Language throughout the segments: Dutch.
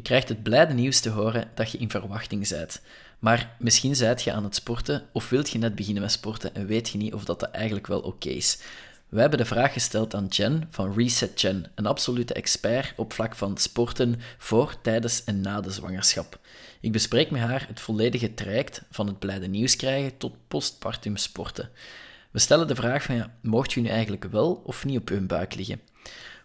Je krijgt het blijde nieuws te horen dat je in verwachting bent. Maar misschien zijt je aan het sporten of wilt je net beginnen met sporten en weet je niet of dat, eigenlijk wel oké is. We hebben de vraag gesteld aan Jen van Reset Jen, een absolute expert op vlak van sporten voor, tijdens en na de zwangerschap. Ik bespreek met haar het volledige traject van het blijde nieuws krijgen tot postpartum sporten. We stellen de vraag van ja, mocht je nu eigenlijk wel of niet op hun buik liggen?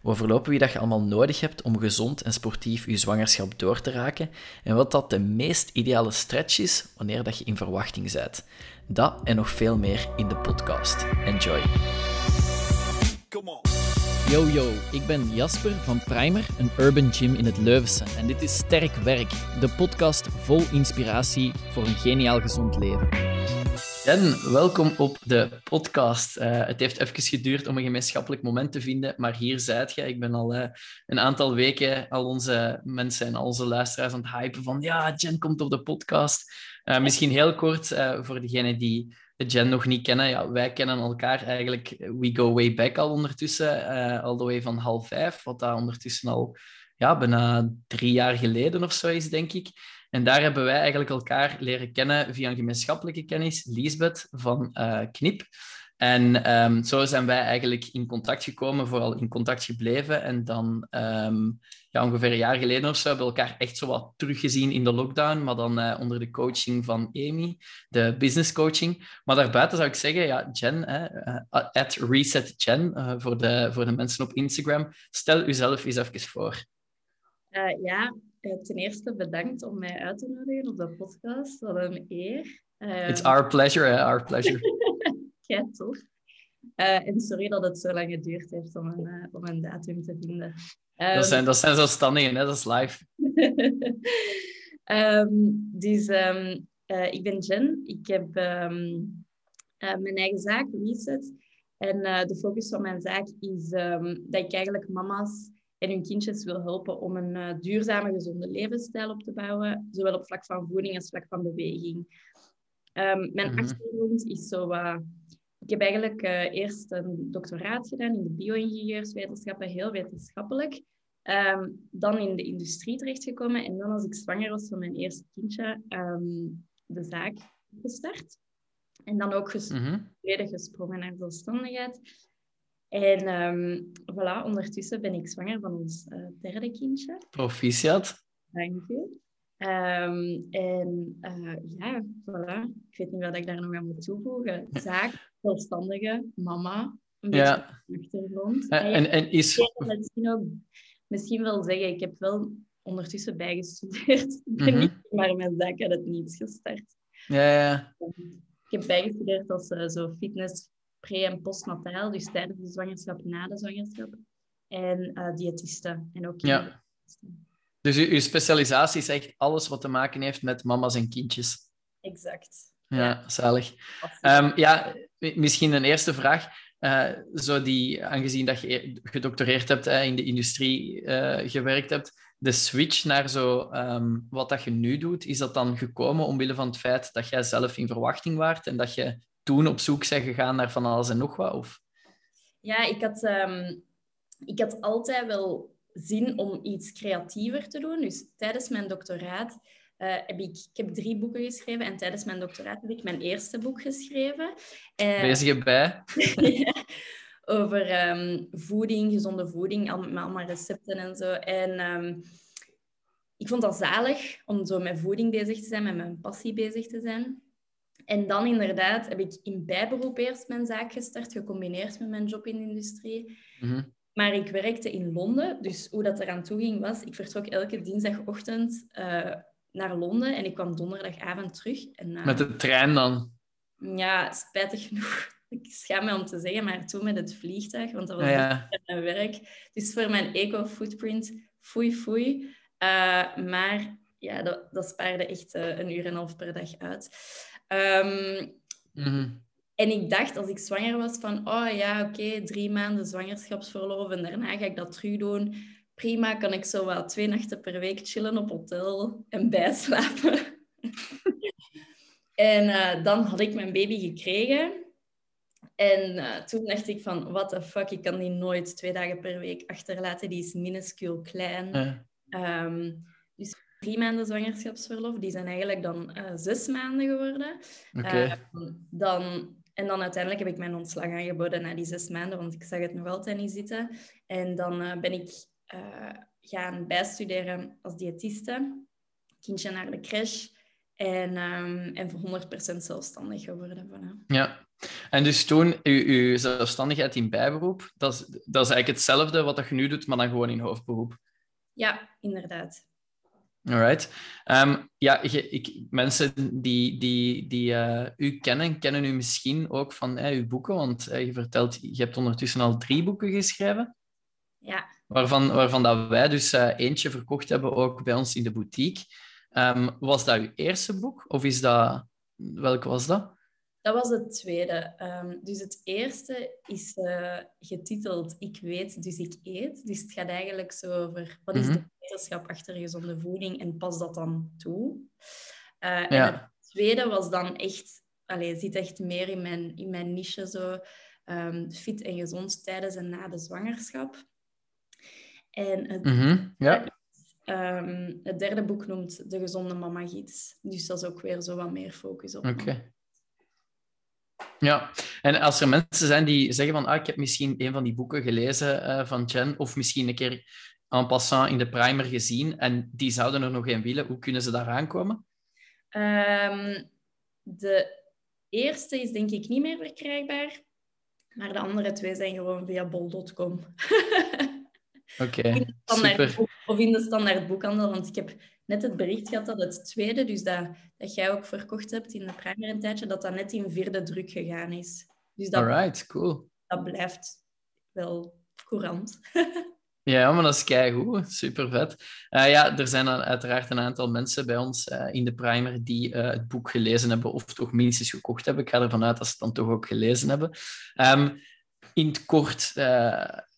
We overlopen wie dat je allemaal nodig hebt om gezond en sportief je zwangerschap door te raken en wat dat de meest ideale stretch is wanneer dat je in verwachting bent. Dat en nog veel meer in de podcast. Enjoy! Yo yo, ik ben Jasper van Primer, een urban gym in het Leuvense. En dit is Sterk Werk, de podcast vol inspiratie voor een geniaal gezond leven. En welkom op de podcast. Uh, het heeft even geduurd om een gemeenschappelijk moment te vinden, maar hier zijt je. Ik ben al uh, een aantal weken al onze mensen en al onze luisteraars aan het hypen van ja, Jen komt op de podcast. Uh, misschien heel kort voor degenen die Jen nog niet kennen. Ja, wij kennen elkaar eigenlijk, we go way back al ondertussen, al de way van half vijf, wat daar ondertussen al ja, bijna drie jaar geleden of zo is, denk ik. En daar hebben wij eigenlijk elkaar leren kennen via een gemeenschappelijke kennis, Liesbeth van uh, Knip. En um, zo zijn wij eigenlijk in contact gekomen, vooral in contact gebleven. En dan um, ja, ongeveer een jaar geleden of zo hebben we elkaar echt zo wat teruggezien in de lockdown, maar dan uh, onder de coaching van Amy, de business coaching. Maar daarbuiten zou ik zeggen, ja, Jen, uh, at Reset Jen, voor, de, voor de mensen op Instagram, stel uzelf eens even voor. ja, eh, ten eerste bedankt om mij uit te nodigen op de podcast. Wat een eer. It's ehm, our pleasure, our pleasure. ja, toch. Uh, en sorry dat het zo lang geduurd heeft om een, om een datum te vinden. Um, dat, zijn, dat zijn zelfstandigen, hè? dat is live. um, dus ik ben Jen. Ik heb mijn eigen zaak, Reset. En de focus van mijn zaak is dat ik eigenlijk mama's en hun kindjes wil helpen om een uh, duurzame, gezonde levensstijl op te bouwen, zowel op vlak van voeding als vlak van beweging. Um, mijn mm achtergrond is zo uh, ik heb eigenlijk uh, eerst een doctoraat gedaan in de bio-ingenieurswetenschappen, heel wetenschappelijk. Um, dan in de industrie terechtgekomen en dan als ik zwanger was van mijn eerste kindje, um, de zaak gestart. En dan ook ges mm -hmm. gesprongen naar zelfstandigheid. En um, voilà, ondertussen ben ik zwanger van ons uh, derde kindje. Proficiat. Dank je. Um, en uh, ja, voilà. Ik weet niet wat ik daar nog aan moet toevoegen. Zaak, zelfstandige, mama, een beetje ja. achtergrond. Uh, en, en is... Misschien ook, misschien wel zeggen, ik heb wel ondertussen bijgestudeerd. Ik ben mm -hmm. niet maar mijn zaak uit het niets gestart. Ja, ja. Ik heb bijgestudeerd als uh, zo fitness pre- en postnataal, dus tijdens de zwangerschap, na de zwangerschap. En uh, diëtisten. En ook ja. Dus uw, specialisatie is echt alles wat te maken heeft met mama's en kindjes. Exact. Ja, zalig. Um, ja, misschien een eerste vraag. Uh, zo die, aangezien dat je e-, gedoctoreerd hebt, uh, in de industrie uh, gewerkt hebt, de switch naar zo, um, wat dat je nu doet, is dat dan gekomen omwille van het feit dat jij zelf in verwachting waart en dat je toen op zoek zijn gegaan naar van alles en nog wat? Of? Ja, ik had, um, ik had altijd wel zin om iets creatiever te doen. Dus tijdens mijn doctoraat uh, heb ik, ik heb drie boeken geschreven. En tijdens mijn doctoraat heb ik mijn eerste boek geschreven. Uh, Bezig bij? over um, voeding, gezonde voeding, allemaal recepten en zo. En um, ik vond dat zalig om zo met voeding bezig te zijn, met mijn passie bezig te zijn. En dan inderdaad heb ik in bijberoep eerst mijn zaak gestart, gecombineerd met mijn job in de industrie. Mhm. Maar ik werkte in Londen, dus hoe dat eraan toe ging was, ik vertrok elke dinsdagochtend uh, naar Londen en ik kwam donderdagavond terug. En, uh, met de trein dan? Ja, spijtig genoeg. Ik schaam me om te zeggen, maar toen met het vliegtuig, want dat was ja, ja. mijn werk. Dus voor mijn eco-footprint, foei foei. Uh, maar ja, dat, dat spaarde echt een uur en een half per dag uit. Um, En ik dacht, als ik zwanger was, van... Oh ja, oké, drie maanden zwangerschapsverlof en daarna ga ik dat terug doen. Prima, kan ik zo wel twee nachten per week chillen op hotel en bijslapen. en uh, dan had ik mijn baby gekregen. En uh, toen dacht ik van, what the fuck, ik kan die nooit twee dagen per week achterlaten. Die is minuscuul klein. Ja. Um, dus drie maanden zwangerschapsverlof, die zijn eigenlijk dan uh, zes maanden geworden. Oké. dan en dan uiteindelijk heb ik mijn ontslag aangeboden na die zes maanden, want ik zag het nog altijd niet zitten. En dan uh, ben ik gaan bijstuderen als diëtiste, kindje naar de crash en, um, en voor 100% zelfstandig geworden. Voilà. Ja, en dus toen, uw, uw zelfstandigheid in bijberoep, dat is, dat is eigenlijk hetzelfde wat dat je nu doet, maar dan gewoon in hoofdberoep. Ja, inderdaad. Alright. Um, ja, ik, mensen die, die, die uh, u kennen, kennen u misschien ook van uh, uw boeken, want uh, je vertelt, je hebt ondertussen al drie boeken geschreven. Ja. Waarvan, waarvan dat wij dus eentje verkocht hebben, ook bij ons in de boutique. Um, was dat uw eerste boek, of is dat... Welke was dat? Dat was het tweede. Um, dus het eerste is uh, getiteld Ik weet, dus ik eet. Dus het gaat eigenlijk zo over wat is de mhm. wetenschap achter gezonde voeding en pas dat dan toe. Uh, en het tweede was dan echt, allez, zit echt meer in mijn, in mijn niche zo. Um, fit en gezond tijdens en na de zwangerschap. En het, mm ja. um, het derde boek noemt De Gezonde Mama Gids. Dus dat is ook weer zo wat meer focus op. Oké. Ja, en als er mensen zijn die zeggen van ah, ik heb misschien een van die boeken gelezen uh, van Jen, of misschien een keer en passant in de primer gezien, en die zouden er nog een willen, hoe kunnen ze daar aankomen? Um, de eerste is denk ik niet meer verkrijgbaar, maar de andere twee zijn gewoon via bol.com. Oké, super. Of in de standaard boekhandel, want ik heb net het bericht gehad dat het tweede, dus dat, dat jij ook verkocht hebt in de primer een tijdje, dat dat net in vierde druk gegaan is. Dus dat, Alright, cool. Dat blijft wel courant. ja, maar dat is keigoed. Super vet. Uh, ja, er zijn uiteraard een aantal mensen bij ons uh, in de primer die uh, het boek gelezen hebben of toch minstens gekocht hebben. Ik ga ervan uit dat ze het dan toch ook gelezen hebben. Um, in het kort,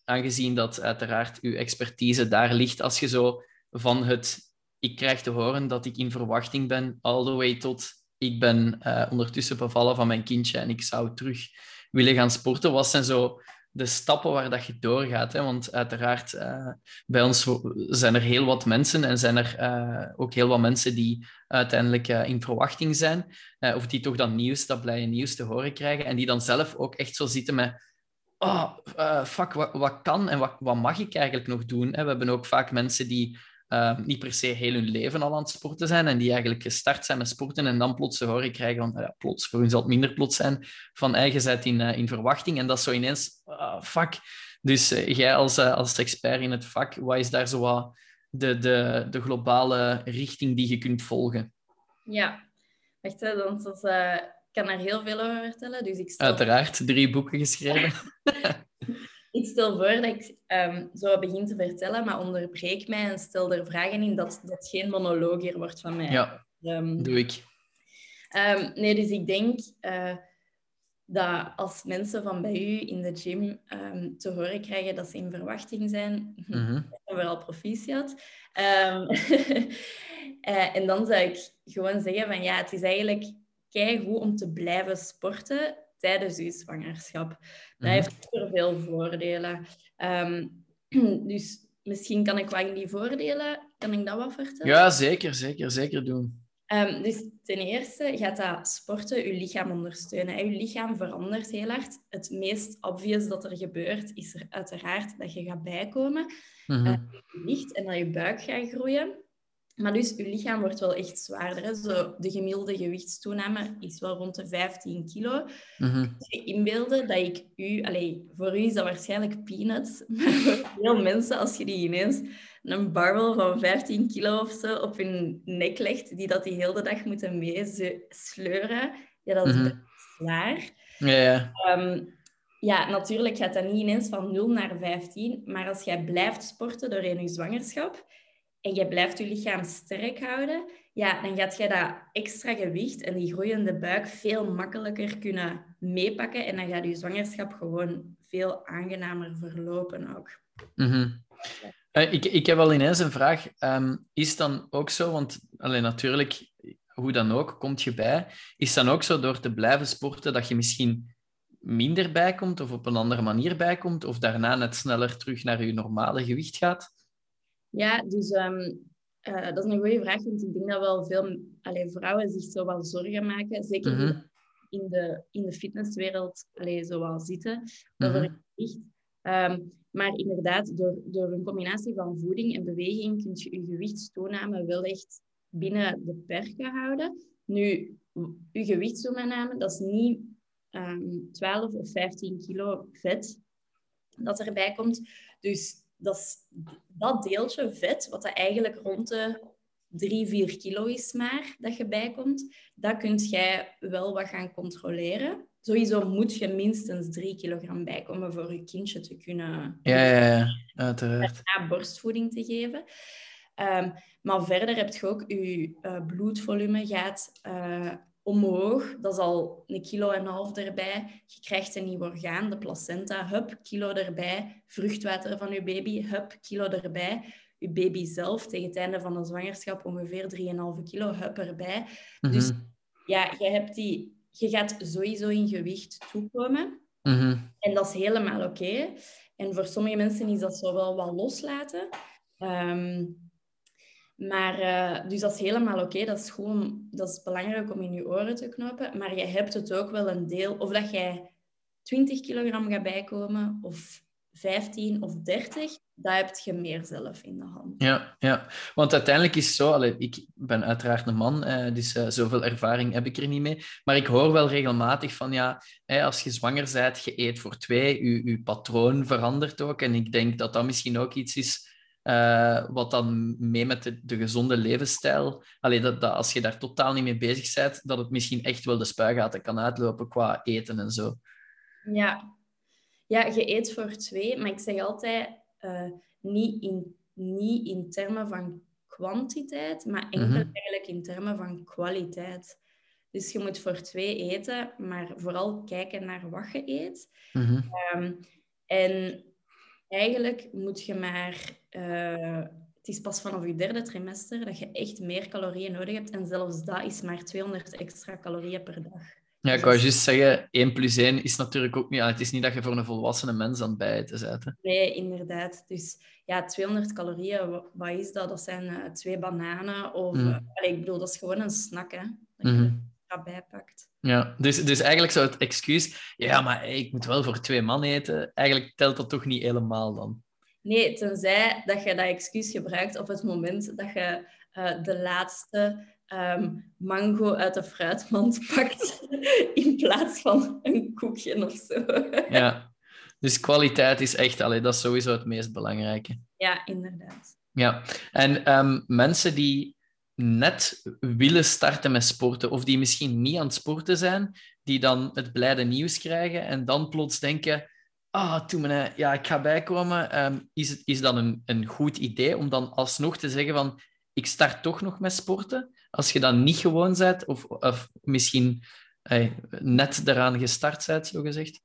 aangezien dat uiteraard uw expertise daar ligt, als je zo van het ik krijg te horen dat ik in verwachting ben, all the way tot ik ben uh, ondertussen bevallen van mijn kindje en ik zou terug willen gaan sporten. Wat zijn zo de stappen waar dat je doorgaat? Hè? Want uiteraard, uh, bij ons zijn er heel wat mensen en zijn er uh, ook heel wat mensen die uiteindelijk in verwachting zijn, of die toch dat nieuws, dat blije nieuws te horen krijgen en die dan zelf ook echt zo zitten met oh, fuck, wat, wat kan en wat, wat mag ik eigenlijk nog doen? We hebben ook vaak mensen die uh, niet per se heel hun leven al aan het sporten zijn en die eigenlijk gestart zijn met sporten en dan plots te horen krijgen van, ja, plots, voor hun zal het minder plots zijn, van eigen in, uh, in verwachting. En dat is zo ineens, uh, fuck. Dus eh, jij als, eh, als expert in het vak, wat is daar zo wat de, de, de globale richting die je kunt volgen? Ja, echt, hè, dan, ik kan er heel veel over vertellen. Dus ik stel... Uiteraard, drie boeken geschreven. Ik stel voor dat ik um, zo begin te vertellen, maar onderbreek mij en stel er vragen in dat dat geen monoloog hier wordt van mij. Ja, um, doe ik. Um, nee, dus ik denk uh, dat als mensen van bij u in de gym te horen krijgen dat ze in verwachting zijn, mm -hmm. vooral proficiat. uh, en dan zou ik gewoon zeggen van ja, het is eigenlijk goed om te blijven sporten tijdens je zwangerschap. Dat mhm. heeft super veel voordelen. Ehm, dus misschien kan ik wat in die voordelen, kan ik dat wat vertellen? Ja, zeker, zeker, zeker doen. Um, dus ten eerste gaat dat sporten je lichaam ondersteunen. En je lichaam verandert heel hard. Het meest obvious dat er gebeurt, is er uiteraard dat je gaat bijkomen. Mm -hmm. uh, en dat je buik gaat groeien. Maar dus, je lichaam wordt wel echt zwaarder. Hè? Zo, de gemiddelde gewichtstoename is wel rond de 15 kilo. Mm je inbeelden dat ik u... Allez, voor u is dat waarschijnlijk peanuts. Maar voor veel mensen, als je die ineens een barbel van 15 kilo of zo op hun nek legt, die dat die hele dag moeten meesleuren, ja, dat is mm -hmm. zwaar. Ja, ja. Um, ja, natuurlijk gaat dat niet ineens van 0 naar 15. Maar als jij blijft sporten doorheen je zwangerschap en je blijft je lichaam sterk houden, ja, dan gaat je dat extra gewicht en die groeiende buik veel makkelijker kunnen meepakken. En dan gaat je zwangerschap gewoon veel aangenamer verlopen ook. Mm ik, ik heb al ineens een vraag. Um, is dan ook zo, want alleen natuurlijk, hoe dan ook, komt je bij. Is dan ook zo door te blijven sporten dat je misschien minder bijkomt of op een andere manier bijkomt of daarna net sneller terug naar je normale gewicht gaat? Ja, dus um, uh, dat is een goede vraag, want ik denk dat wel veel allee, vrouwen zich zo wel zorgen maken. Zeker mm -hmm. in, de, in de fitnesswereld allee, zo wel zitten over het gewicht. Um, maar inderdaad, door, door een combinatie van voeding en beweging kun je je gewichtstoename wel echt binnen de perken houden. Nu, je gewichtstoename, dat is niet um, ehm, 12 of 15 kilo vet dat erbij komt. Dus dat, is, dat deeltje vet, wat dat eigenlijk rond de 3, 4 kilo is maar, dat je bijkomt, dat kunt jij wel wat gaan controleren. Sowieso moet je minstens 3 kilogram bijkomen voor je kindje te kunnen... Ja, ja, ja. uiteraard. borstvoeding te geven. Um, maar verder heb je ook je uh, bloedvolume gaat uh, omhoog. Dat is al een kilo en een half erbij. Je krijgt een nieuw orgaan, de placenta. Hup, kilo erbij. Vruchtwater van je baby. Hup, kilo erbij. Je baby zelf tegen het einde van de zwangerschap ongeveer 3,5 kilo. Hup erbij. Mm Dus ja, je, hebt die, je gaat sowieso in gewicht toekomen. Mm En dat is helemaal oké. En voor sommige mensen is dat zo wel wat loslaten. Um, maar, uh, dus dat is helemaal oké. Dat is gewoon dat is belangrijk om in je oren te knopen. Maar je hebt het ook wel een deel, of dat jij 20 kilogram gaat bijkomen, of 15 of 30, dat heb je meer zelf in de hand. Ja, ja. want uiteindelijk is het zo, ik ben uiteraard een man, eh, dus uh, zoveel ervaring heb ik er niet mee. Maar ik hoor wel regelmatig van, ja, als je zwanger bent, je eet voor twee, je patroon verandert ook. En ik denk dat dat misschien ook iets is uh, wat dan mee met de, de gezonde levensstijl. Allee, dat, dat, als je daar totaal niet mee bezig bent, dat het misschien echt wel de spuigaten kan uitlopen qua eten en zo. Ja, ja je eet voor twee, maar ik zeg altijd uh, niet, in, niet in termen van kwantiteit, maar enkel mm -hmm. eigenlijk in termen van kwaliteit. Dus je moet voor twee eten, maar vooral kijken naar wat je eet. Mm -hmm. um, en eigenlijk moet je maar... Uh, het is pas vanaf je derde trimester dat je echt meer calorieën nodig hebt. En zelfs dat is maar 200 extra calorieën per dag. Ja, ik wou dus juist zeggen, 1 plus 1 is natuurlijk ook niet... Het is niet dat je voor een volwassene mens aan het bijten bent. Nee, inderdaad. Dus ja, 200 calorieën, wat is dat? Dat zijn uh, twee bananen of... Mm. Uh, ik bedoel, dat is gewoon een snack, hè. Dat je mm -hmm. bijpakt. Ja, dus, dus eigenlijk zou het excuus, ja, maar ik moet wel voor twee man eten, eigenlijk telt dat toch niet helemaal dan? Nee, tenzij dat je dat excuus gebruikt op het moment dat je uh, de laatste um, mango uit de fruitmand pakt, in plaats van een koekje of zo. ja, dus kwaliteit is echt, allee, dat is sowieso het meest belangrijke. Ja, inderdaad. Ja, en um, mensen die net willen starten met sporten, of die misschien niet aan het sporten zijn, die dan het blijde nieuws krijgen en dan plots denken, ah, toen me, ja, ik ga bijkomen, um, is, het, is dat een, een goed idee om dan alsnog te zeggen van, ik start toch nog met sporten, als je dan niet gewoon bent, of, of misschien hey, net daaraan gestart bent, zo gezegd?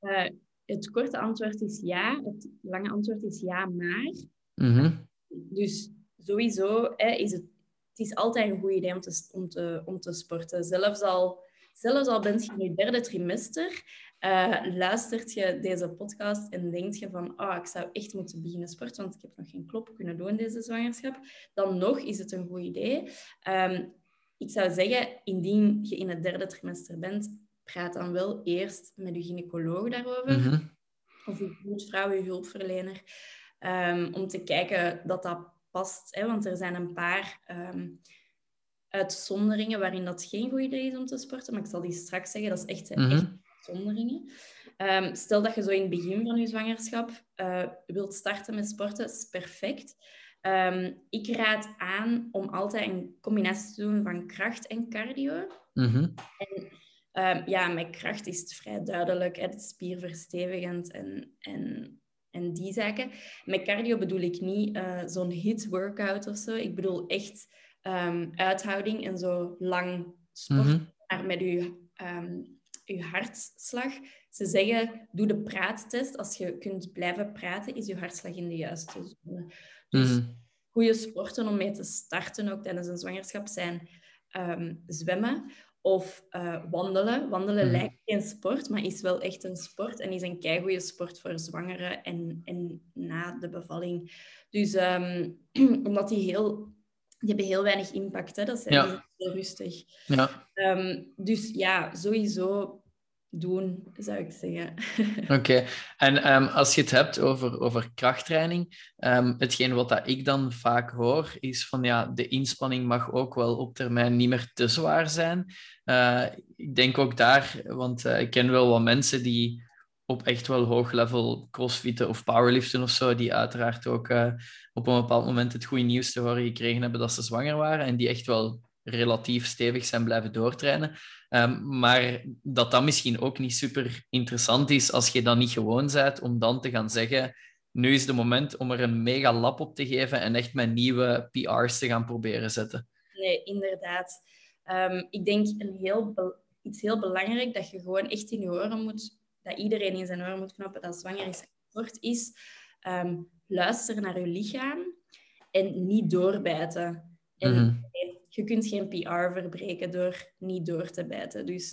Uh, het korte antwoord is ja, het lange antwoord is ja, maar. Mm -hmm. Dus sowieso hè, is het het is altijd een goed idee om te, om te, om te sporten. Zelfs al, zelfs al bent je in je derde trimester, uh, luistert je deze podcast en denkt je van oh, ik zou echt moeten beginnen sporten, want ik heb nog geen klop kunnen doen deze zwangerschap. Dan nog is het een goed idee. Um, ik zou zeggen, indien je in het derde trimester bent, praat dan wel eerst met je gynaecoloog daarover. Mm -hmm. Of je bloedvrouw, je hulpverlener. Um, om te kijken dat dat past. Hè, want er zijn een paar um, uitzonderingen waarin dat geen goed idee is om te sporten. Maar ik zal die straks zeggen, dat is echt, mm echt uitzonderingen. Um, stel dat je zo in het begin van je zwangerschap uh, wilt starten met sporten, is perfect. Um, ik raad aan om altijd een combinatie te doen van kracht en cardio. Mm -hmm. En um, ja, met kracht is het vrij duidelijk. Hè, het is spierverstevigend en, en en die zaken. Met cardio bedoel ik niet uh, zo'n hit workout of zo. Ik bedoel echt um, uithouding en zo lang sport, mm -hmm. maar met je, um, je hartslag. Ze zeggen, doe de praattest. Als je kunt blijven praten, is je hartslag in de juiste zone. Dus mm -hmm. goede sporten om mee te starten, ook tijdens een zwangerschap, zijn um, zwemmen of uh, wandelen. Wandelen mm. lijkt geen sport, maar is wel echt een sport. En is een keigoede sport voor zwangeren en, en na de bevalling. Dus um, omdat die heel die hebben heel weinig impact. Hè? Dat zijn ja. heel rustig. Ja. Ehm, dus ja, sowieso doen, zou ik zeggen. Oké, en ehm, als je het hebt over, over krachttraining, um, hetgeen wat dat ik dan vaak hoor, is van ja, de inspanning mag ook wel op termijn niet meer te zwaar zijn. Uh, ik denk ook daar, want uh, ik ken wel wat mensen die op echt wel hoog level crossfitten of powerliften of zo, die uiteraard ook uh, op een bepaald moment het goede nieuws te horen gekregen hebben dat ze zwanger waren en die echt wel relatief stevig zijn blijven doortrainen. Um, maar dat dat misschien ook niet super interessant is als je dan niet gewoon bent om dan te gaan zeggen nu is het moment om er een mega lap op te geven en echt met nieuwe PR's te gaan proberen zetten. Nee, inderdaad. Um, ik denk een heel iets heel belangrijk dat je gewoon echt in je oren moet, dat iedereen in zijn oren moet knappen dat zwanger is kort is, um, luister naar je lichaam en niet doorbijten. En mhm je kunt geen PR verbreken door niet door te bijten. Dus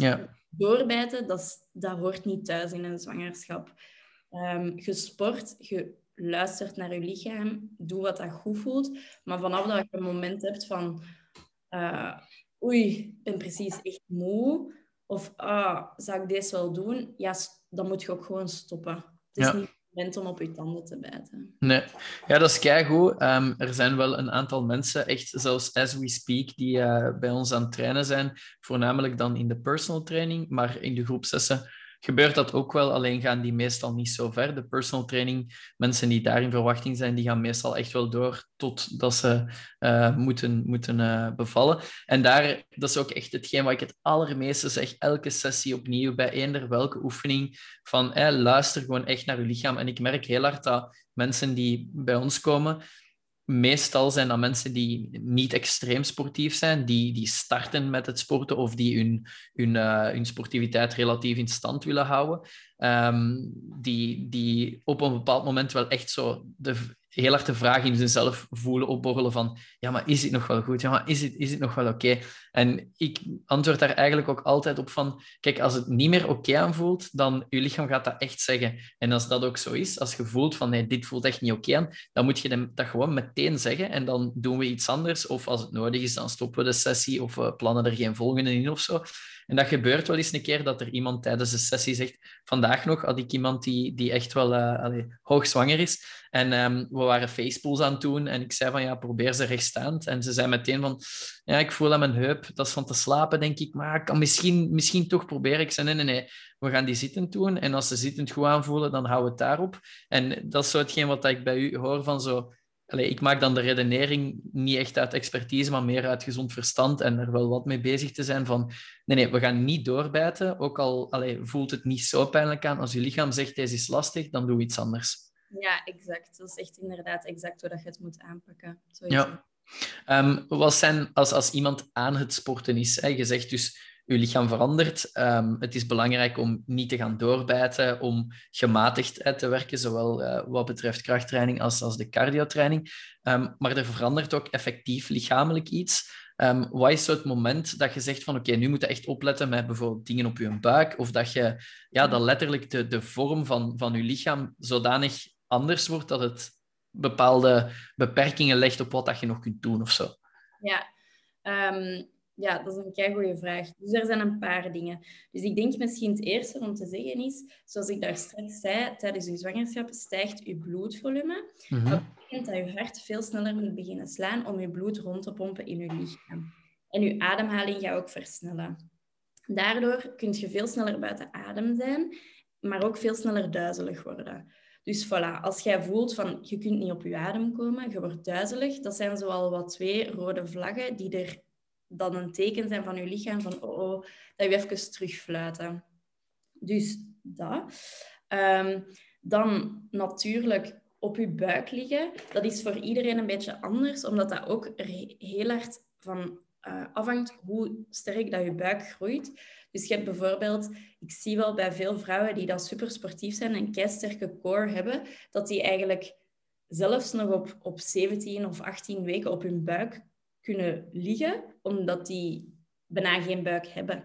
doorbijten, dat, dat hoort niet thuis in een zwangerschap. Um, je sport, je luistert naar je lichaam, doe wat dat goed voelt. Maar vanaf dat je een moment hebt van... Uh, oei, ik ben precies echt moe. Of ah, zou ik deze wel doen? Ja, dan moet je ook gewoon stoppen. Het is niet bent om op je tanden te bijten. Nee, ja, dat is keigoed. Um, er zijn wel een aantal mensen, echt zelfs as we speak, die uh, bij ons aan het trainen zijn. Voornamelijk dan in de personal training, maar in de groepsessen gebeurt dat ook wel, alleen gaan die meestal niet zo ver. De personal training, mensen die daar in verwachting zijn, die gaan meestal echt wel door totdat ze uh, moeten, moeten uh, bevallen. En daar, dat is ook echt hetgeen wat ik het allermeeste zeg, elke sessie opnieuw, bij eender welke oefening, van eh, luister gewoon echt naar je lichaam. En ik merk heel hard dat mensen die bij ons komen, meestal zijn dat mensen die niet extreem sportief zijn, die, die starten met het sporten of die hun, hun, uh, hun sportiviteit relatief in stand willen houden. Um, die, die op een bepaald moment wel echt zo de, heel hard de vraag in zichzelf voelen opborrelen van ja, maar is het nog wel goed? Ja, maar is het, is het nog wel oké? En ik antwoord daar eigenlijk ook altijd op van kijk, als het niet meer oké aanvoelt, dan je lichaam gaat dat echt zeggen. En als dat ook zo is, als je voelt van nee, dit voelt echt niet oké aan, dan moet je dat gewoon meteen zeggen en dan doen we iets anders. Of als het nodig is, dan stoppen we de sessie of we plannen er geen volgende in of zo. En dat gebeurt wel eens een keer dat er iemand tijdens de sessie zegt: Vandaag nog had ik iemand die, die echt wel uh, allee, hoogzwanger is. En um, we waren facepools aan het doen. En ik zei van ja, probeer ze rechtstaand. En ze zei meteen van ja, ik voel aan mijn heup, dat is van te slapen, denk ik. Maar kan misschien, misschien toch proberen. Ik zei nee, nee, nee, we gaan die zittend doen. En als ze zittend goed aanvoelen, dan houden we het daarop. En dat is zo hetgeen wat ik bij u hoor van zo Allee, ik maak dan de redenering niet echt uit expertise, maar meer uit gezond verstand en er wel wat mee bezig te zijn van nee, nee, we gaan niet doorbijten, ook al voelt het niet zo pijnlijk aan. Als je lichaam zegt deze is lastig, dan doe iets anders. Ja, exact. Dat is echt inderdaad exact hoe dat je het moet aanpakken. Ja. Um, wat zijn, als, als iemand aan het sporten is, hè, je zegt dus je lichaam verandert. Um, het is belangrijk om niet te gaan doorbijten, om gematigd te werken, zowel uh, wat betreft krachttraining als, als de cardiotraining. Um, maar er verandert ook effectief lichamelijk iets. Um, wat is zo het moment dat je zegt van oké, nu moet je echt opletten met bijvoorbeeld dingen op je buik, of dat je ja, dat letterlijk de, de vorm van, van je lichaam zodanig anders wordt dat het bepaalde beperkingen legt op wat dat je nog kunt doen of zo? Ja, um, ja, dat is een kei goede vraag. Dus er zijn een paar dingen. Dus ik denk misschien het eerste om te zeggen is, zoals ik daar straks zei, tijdens uw zwangerschap stijgt uw bloedvolume. Mhm. Dat betekent dat je hart veel sneller moet beginnen slaan om je bloed rond te pompen in je lichaam. En je ademhaling gaat ook versnellen. Daardoor kun je veel sneller buiten adem zijn, maar ook veel sneller duizelig worden. Dus voilà, als jij voelt van je kunt niet op je adem komen, je wordt duizelig, dat zijn zoal wat twee rode vlaggen die er dan een teken zijn van je lichaam van oh, oh dat je even terugfluiten. Dus dat. Ehm, dan natuurlijk op je buik liggen. Dat is voor iedereen een beetje anders, omdat dat ook heel hard van uh, afhangt hoe sterk dat je buik groeit. Dus je hebt bijvoorbeeld, ik zie wel bij veel vrouwen die dat super sportief zijn en een sterke core hebben, dat die eigenlijk zelfs nog op, op 17 of 18 weken op hun buik kunnen liggen, omdat die bijna geen buik hebben.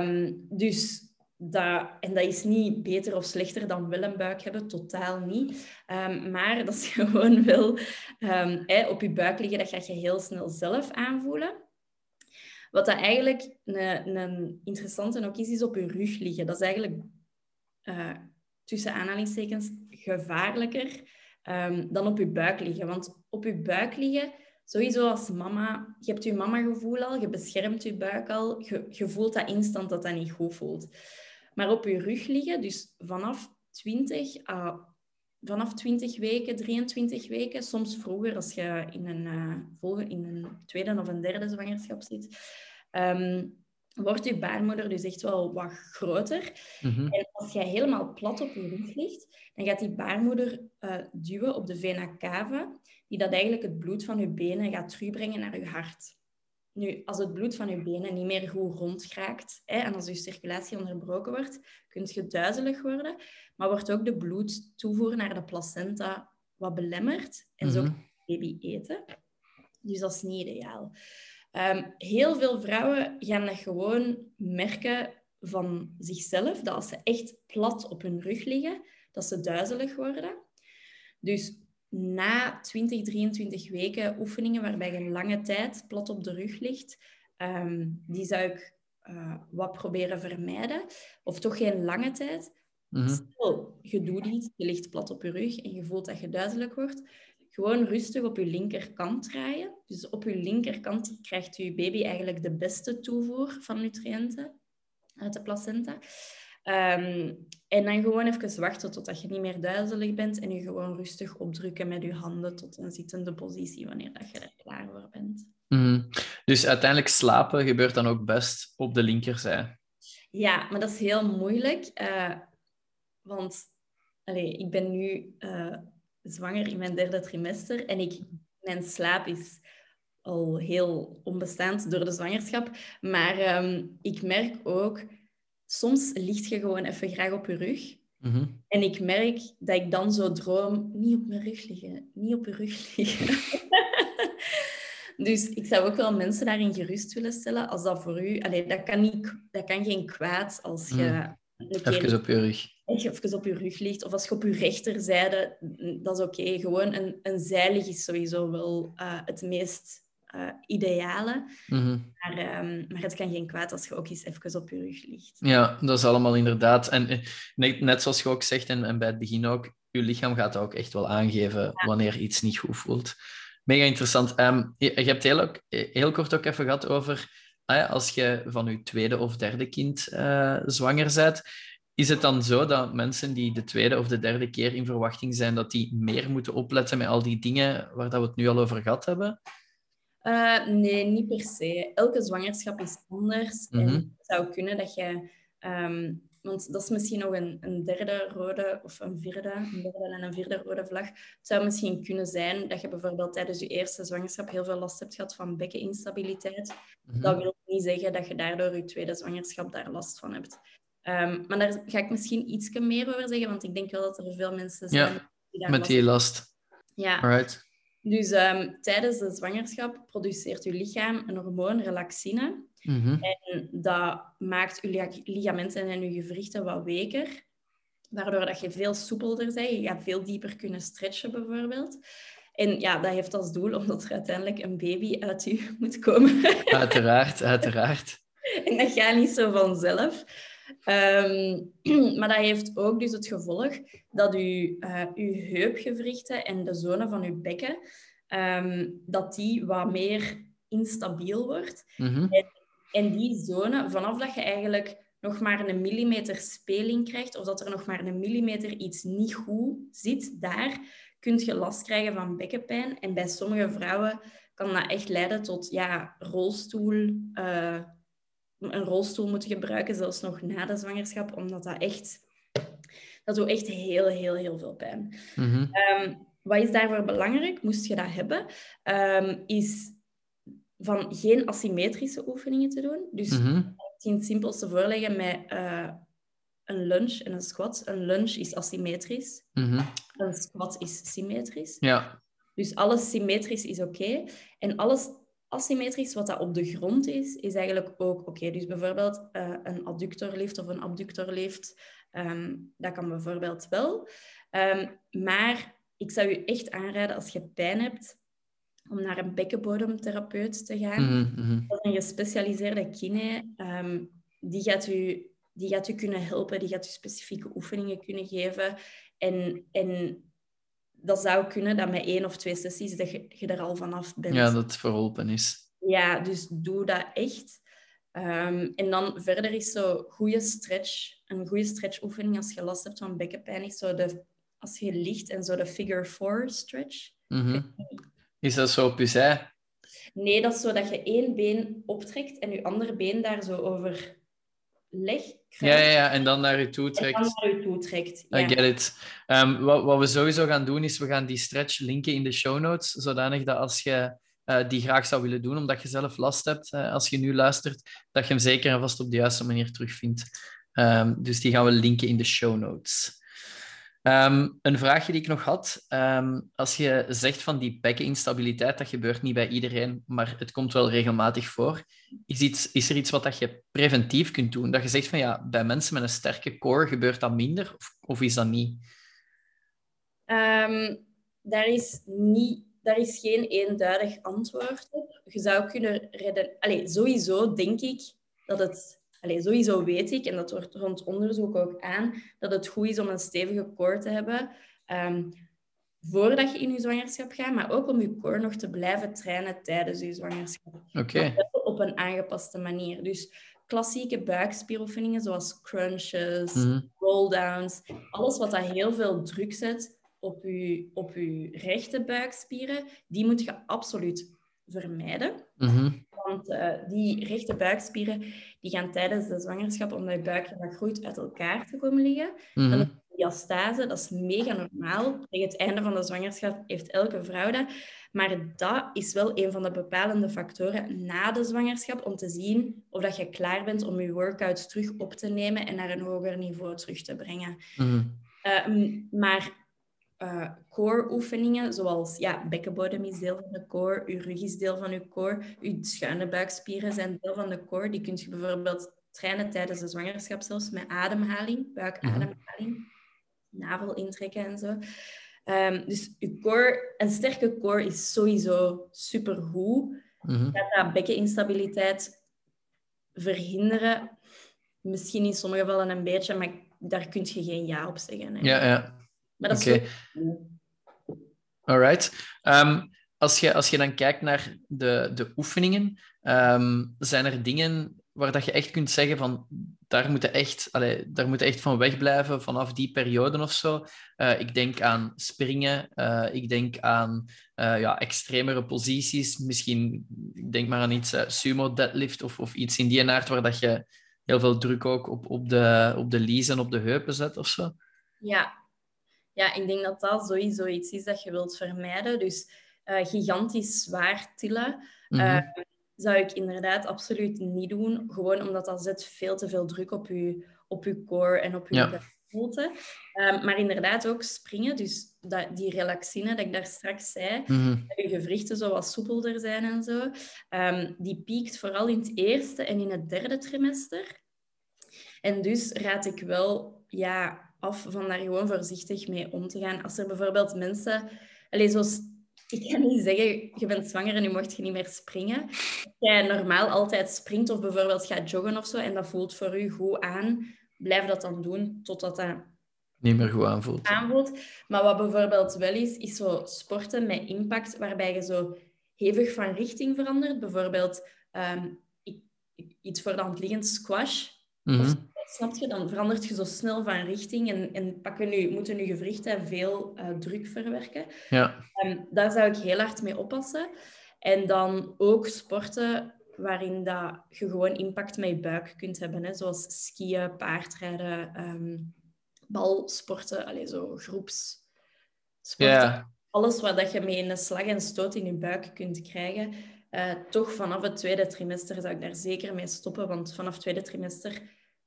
Um, dus dat, en dat is niet beter of slechter dan wel een buik hebben, totaal niet. Ehm, maar dat is gewoon wel um, op je buik liggen, dat ga je heel snel zelf aanvoelen. Wat dat eigenlijk een, een interessante ook is, is op je rug liggen. Dat is eigenlijk uh, tussen aanhalingstekens gevaarlijker um, dan op je buik liggen. Want op je buik liggen, sowieso als mama, je hebt je mama-gevoel al, je beschermt je buik al, je, voelt dat instant dat dat niet goed voelt. Maar op je rug liggen, dus vanaf 20 uh, vanaf 20 weken, 23 weken, soms vroeger als je in een, uh, in een tweede of een derde zwangerschap zit, um, wordt je baarmoeder dus echt wel wat groter. Mhm. En als jij helemaal plat op je rug ligt, dan gaat die baarmoeder uh, duwen op de vena cava, die dat eigenlijk het bloed van je benen gaat terugbrengen naar je hart. Nu, als het bloed van je benen niet meer goed rondgeraakt hè, en als je circulatie onderbroken wordt, kun je duizelig worden, maar wordt ook de bloedtoevoer naar de placenta wat belemmerd en zo mm baby eten. Dus dat is niet ideaal. Um, heel veel vrouwen gaan dat gewoon merken van zichzelf, dat als ze echt plat op hun rug liggen, dat ze duizelig worden. Dus na 20, 23 weken oefeningen waarbij je een lange tijd plat op de rug ligt, um, die zou ik uh, wat proberen vermijden. Of toch geen lange tijd. Mm Stel, je doet iets, je ligt plat op je rug en je voelt dat je duizelig wordt. Gewoon rustig op je linkerkant draaien. Dus op je linkerkant krijgt je baby eigenlijk de beste toevoer van nutriënten uit de placenta. Ehm, en dan gewoon even wachten totdat je niet meer duizelig bent en je gewoon rustig opdrukken met je handen tot een zittende positie wanneer dat je er klaar voor bent. Mhm. Dus uiteindelijk slapen gebeurt dan ook best op de linkerzij. Ja, maar dat is heel moeilijk. Uh, want allez, ik ben nu uh, zwanger in mijn derde trimester en ik, mijn slaap is al heel onbestaand door de zwangerschap. Maar um, ik merk ook soms ligt je gewoon even graag op je rug. Mhm. En ik merk dat ik dan zo droom, niet op mijn rug liggen, niet op je rug liggen. dus ik zou ook wel mensen daarin gerust willen stellen. Als dat voor u... Allee, dat, kan niet, dat kan geen kwaad als je... Mm. Even op je rug. Even op je rug ligt. Of als je op je rechterzijde... Dat is oké. Gewoon een, een zijlig is sowieso wel uh, het meest uh, idealen. Mhm. maar, um, maar het kan geen kwaad als je ook eens even op je rug ligt. Ja, dat is allemaal inderdaad. En eh, net zoals je ook zegt, en, en bij het begin ook, je lichaam gaat ook echt wel aangeven wanneer iets niet goed voelt. Mega interessant. Um, je, je, hebt heel, ook, heel kort ook even gehad over ah als je van je tweede of derde kind uh, zwanger bent. Is het dan zo dat mensen die de tweede of de derde keer in verwachting zijn, dat die meer moeten opletten met al die dingen waar dat we het nu al over gehad hebben? Uh, nee, niet per se. Elke zwangerschap is anders. En mhm. het zou kunnen dat je... Um, want dat is misschien nog een, een, derde rode of een vierde, een derde en een vierde rode vlag. Het zou misschien kunnen zijn dat je bijvoorbeeld tijdens je eerste zwangerschap heel veel last hebt gehad van bekkeninstabiliteit. Mm Dat wil niet zeggen dat je daardoor je tweede zwangerschap daar last van hebt. Um, maar daar ga ik misschien iets meer over zeggen, want ik denk wel dat er veel mensen zijn ja, die daar met die last. Ja. Alright. Dus um, tijdens de zwangerschap produceert je lichaam een hormoon, relaxine. Mm En dat maakt je ligamenten en je gewrichten wat weker. Waardoor dat je veel soepelder bent. Je gaat veel dieper kunnen stretchen bijvoorbeeld. En ja, dat heeft als doel omdat er uiteindelijk een baby uit je moet komen. Uiteraard, uiteraard. en dat gaat niet zo vanzelf. Um, maar dat heeft ook dus het gevolg dat je uh, uw heupgewrichten en de zone van uw bekken, um, dat die wat meer instabiel wordt. Mm en, en, die zone, vanaf dat je eigenlijk nog maar een millimeter speling krijgt, of dat er nog maar een millimeter iets niet goed zit, daar kun je last krijgen van bekkenpijn. En bij sommige vrouwen kan dat echt leiden tot ja, rolstoel... Uh, een rolstoel moeten gebruiken, zelfs nog na de zwangerschap, omdat dat echt... Dat doet echt heel, heel, heel veel pijn. Mm wat is daarvoor belangrijk, moest je dat hebben, um, is van geen asymmetrische oefeningen te doen. Dus mm -hmm. het simpelste voorleggen met uh, een lunge en een squat. Een lunge is asymmetrisch. Mm Een squat is symmetrisch. Ja. Dus alles symmetrisch is oké. En alles asymmetrisch, wat dat op de grond is, is eigenlijk ook oké. Dus bijvoorbeeld uh, een adductorlift of een abductorlift, um, dat kan bijvoorbeeld wel. Um, maar ik zou je echt aanraden als je pijn hebt, om naar een bekkenbodemtherapeut te gaan. Mm -hmm. Dat is een gespecialiseerde kine. Um, die, gaat u, die gaat u kunnen helpen, die gaat u specifieke oefeningen kunnen geven. En, en dat zou kunnen dat met één of twee sessies dat je, je er al vanaf bent. Ja, dat verholpen is. Ja, dus doe dat echt. Um, en dan verder is zo goede stretch, een goede stretchoefening als je last hebt van bekkenpijn, is zo de, als je ligt en zo de figure four stretch. Mm -hmm. Is dat zo op je zij? Nee, dat is zo dat je één been optrekt en je andere been daar zo over legt. Ja, ja, ja, en dan naar je toe trekt. En dan naar toe trekt, ja. I get it. Um, wat, wat we sowieso gaan doen, is we gaan die stretch linken in de show notes, zodanig dat als je uh, die graag zou willen doen, omdat je zelf last hebt, uh, als je nu luistert, dat je hem zeker en vast op de juiste manier terugvindt. Um, dus die gaan we linken in de show notes. Um, een vraagje die ik nog had. Um, als je zegt van die bekkeninstabiliteit, dat gebeurt niet bij iedereen, maar het komt wel regelmatig voor. Is, iets, is er iets wat dat je preventief kunt doen? Dat je zegt van ja, bij mensen met een sterke core gebeurt dat minder, of, of is dat niet? Um, daar, is niet daar is geen eenduidig antwoord op. Je zou kunnen redden... Sowieso denk ik dat het Allee, sowieso weet ik, en dat wordt rond onderzoek ook aan, dat het goed is om een stevige core te hebben um, voordat je in je zwangerschap gaat, maar ook om je core nog te blijven trainen tijdens je zwangerschap. Oké. Okay. Op een aangepaste manier. Dus klassieke buikspieroefeningen zoals crunches, mm -hmm. roll-downs, alles wat dat heel veel druk zet op je, op je rechte buikspieren, die moet je absoluut vermijden. Mm -hmm. Want uh, die rechte buikspieren die gaan tijdens de zwangerschap, omdat je buik groeit, uit elkaar te komen liggen. Mm -hmm. Diastase, dat is mega normaal. Tegen het einde van de zwangerschap heeft elke vrouw dat. Maar dat is wel een van de bepalende factoren na de zwangerschap om te zien of dat je klaar bent om je workouts terug op te nemen en naar een hoger niveau terug te brengen. Mm -hmm. uh, maar uh, core oefeningen, zoals ja, bekkenbodem is deel van de core, uw rug is deel van uw core, uw schuine buikspieren zijn deel van de core. Die kun je bijvoorbeeld trainen tijdens de zwangerschap zelfs met ademhaling, buikademhaling, -hmm. navel intrekken en zo. Um, dus uw core, een sterke core is sowieso supergoed. Mm -hmm. Dat dat bekkeninstabiliteit verhinderen, misschien in sommige gevallen een beetje, maar daar kun je geen ja op zeggen. Hè. Ja, ja. Maar dat okay. is zo... Alright. Um, als, je, als je dan kijkt naar de, de oefeningen, um, zijn er dingen waar dat je echt kunt zeggen van daar moet je echt, allee, daar moet je echt van wegblijven vanaf die periode of zo. Uh, ik denk aan springen, uh, ik denk aan uh, ja, extremere posities, misschien, ik denk maar aan iets sumo deadlift of, of iets in die aard waar dat je heel veel druk ook op, op, de, op de lies en op de heupen zet of zo. Ja, ja, ik denk dat dat sowieso iets is dat je wilt vermijden. Dus uh, gigantisch zwaar tillen mm -hmm. uh, zou ik inderdaad absoluut niet doen. Gewoon omdat dat zet veel te veel druk op je, op je core en op je ja. Um, maar inderdaad ook springen. Dus dat, die relaxine dat ik daar straks zei, mm -hmm. dat je gewrichten zo wat soepelder zijn en zo. Um, die piekt vooral in het eerste en in het derde trimester. En dus raad ik wel... Ja, af van daar gewoon voorzichtig mee om te gaan. Als er bijvoorbeeld mensen... Allez, zoals, ik kan niet zeggen, je bent zwanger en nu mocht je niet meer springen. Als jij normaal altijd springt of bijvoorbeeld gaat joggen of zo en dat voelt voor u goed aan, blijf dat dan doen totdat dat niet meer goed aanvoelt. aanvoelt. Maar wat bijvoorbeeld wel is, is zo sporten met impact, waarbij je zo hevig van richting verandert. Bijvoorbeeld um, iets voor de hand liggend squash. Mm -hmm. Snap je? Dan verandert je zo snel van richting en, en pakken nu, moeten nu gewrichten veel uh, druk verwerken. Ja. Um, daar zou ik heel hard mee oppassen. En dan ook sporten waarin dat je gewoon impact met je buik kunt hebben. Hè? Zoals skiën, paardrijden, um, balsporten, allez, zo groepssporten. Yeah. Alles wat dat je met een slag en stoot in je buik kunt krijgen. Uh, toch vanaf het tweede trimester zou ik daar zeker mee stoppen. Want vanaf het tweede trimester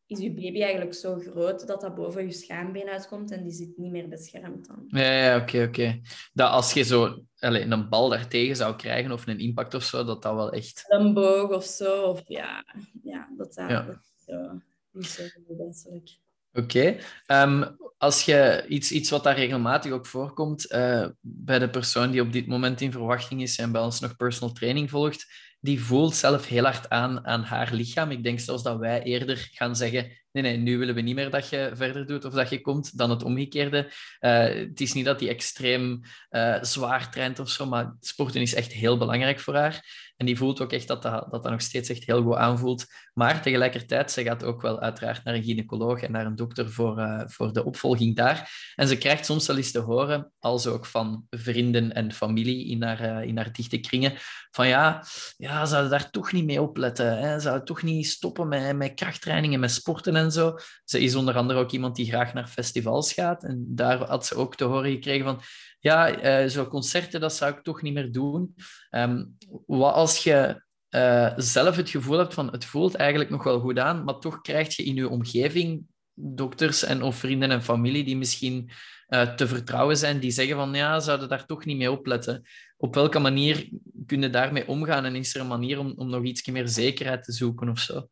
is je baby eigenlijk zo groot dat dat boven je schaambeen uitkomt en die zit niet meer beschermd dan. Ja, ja oké, oké. Dat als je zo allez, een bal daartegen zou krijgen of een impact of zo, dat dat wel echt... Een boog of zo, of ja, ja dat, dat, ja. dat is zo, niet zo wenselijk. Oké. Ehm, als je iets, iets wat daar regelmatig ook voorkomt uh, bij de persoon die op dit moment in verwachting is en bij ons nog personal training volgt, die voelt zelf heel hard aan aan haar lichaam. Ik denk zelfs dat wij eerder gaan zeggen: nee, nee, nu willen we niet meer dat je verder doet of dat je komt, dan het omgekeerde. Uh, het is niet dat die extreem uh, zwaar traint of zo, maar sporten is echt heel belangrijk voor haar. En die voelt ook echt dat dat, dat, nog steeds echt heel goed aanvoelt. Maar tegelijkertijd, ze gaat ook wel uiteraard naar een gynaecoloog en naar een dokter voor, uh, voor de opvolging daar. En ze krijgt soms wel eens te horen, als ook van vrienden en familie in haar, in haar dichte kringen, van ja, ja, zouden daar toch niet mee opletten. Hè? Zouden toch niet stoppen met, met krachttrainingen, met sporten zo. Ze is onder andere ook iemand die graag naar festivals gaat. En daar had ze ook te horen gekregen van ja, uh, zo concerten, dat zou ik toch niet meer doen. Um, wat als je uh, zelf het gevoel hebt van het voelt eigenlijk nog wel goed aan, maar toch krijg je in je omgeving dokters en of vrienden en familie die misschien uh, te vertrouwen zijn, die zeggen van ja, zouden daar toch niet mee opletten. Op welke manier kun je daarmee omgaan en is er een manier om, om nog iets meer zekerheid te zoeken of zo?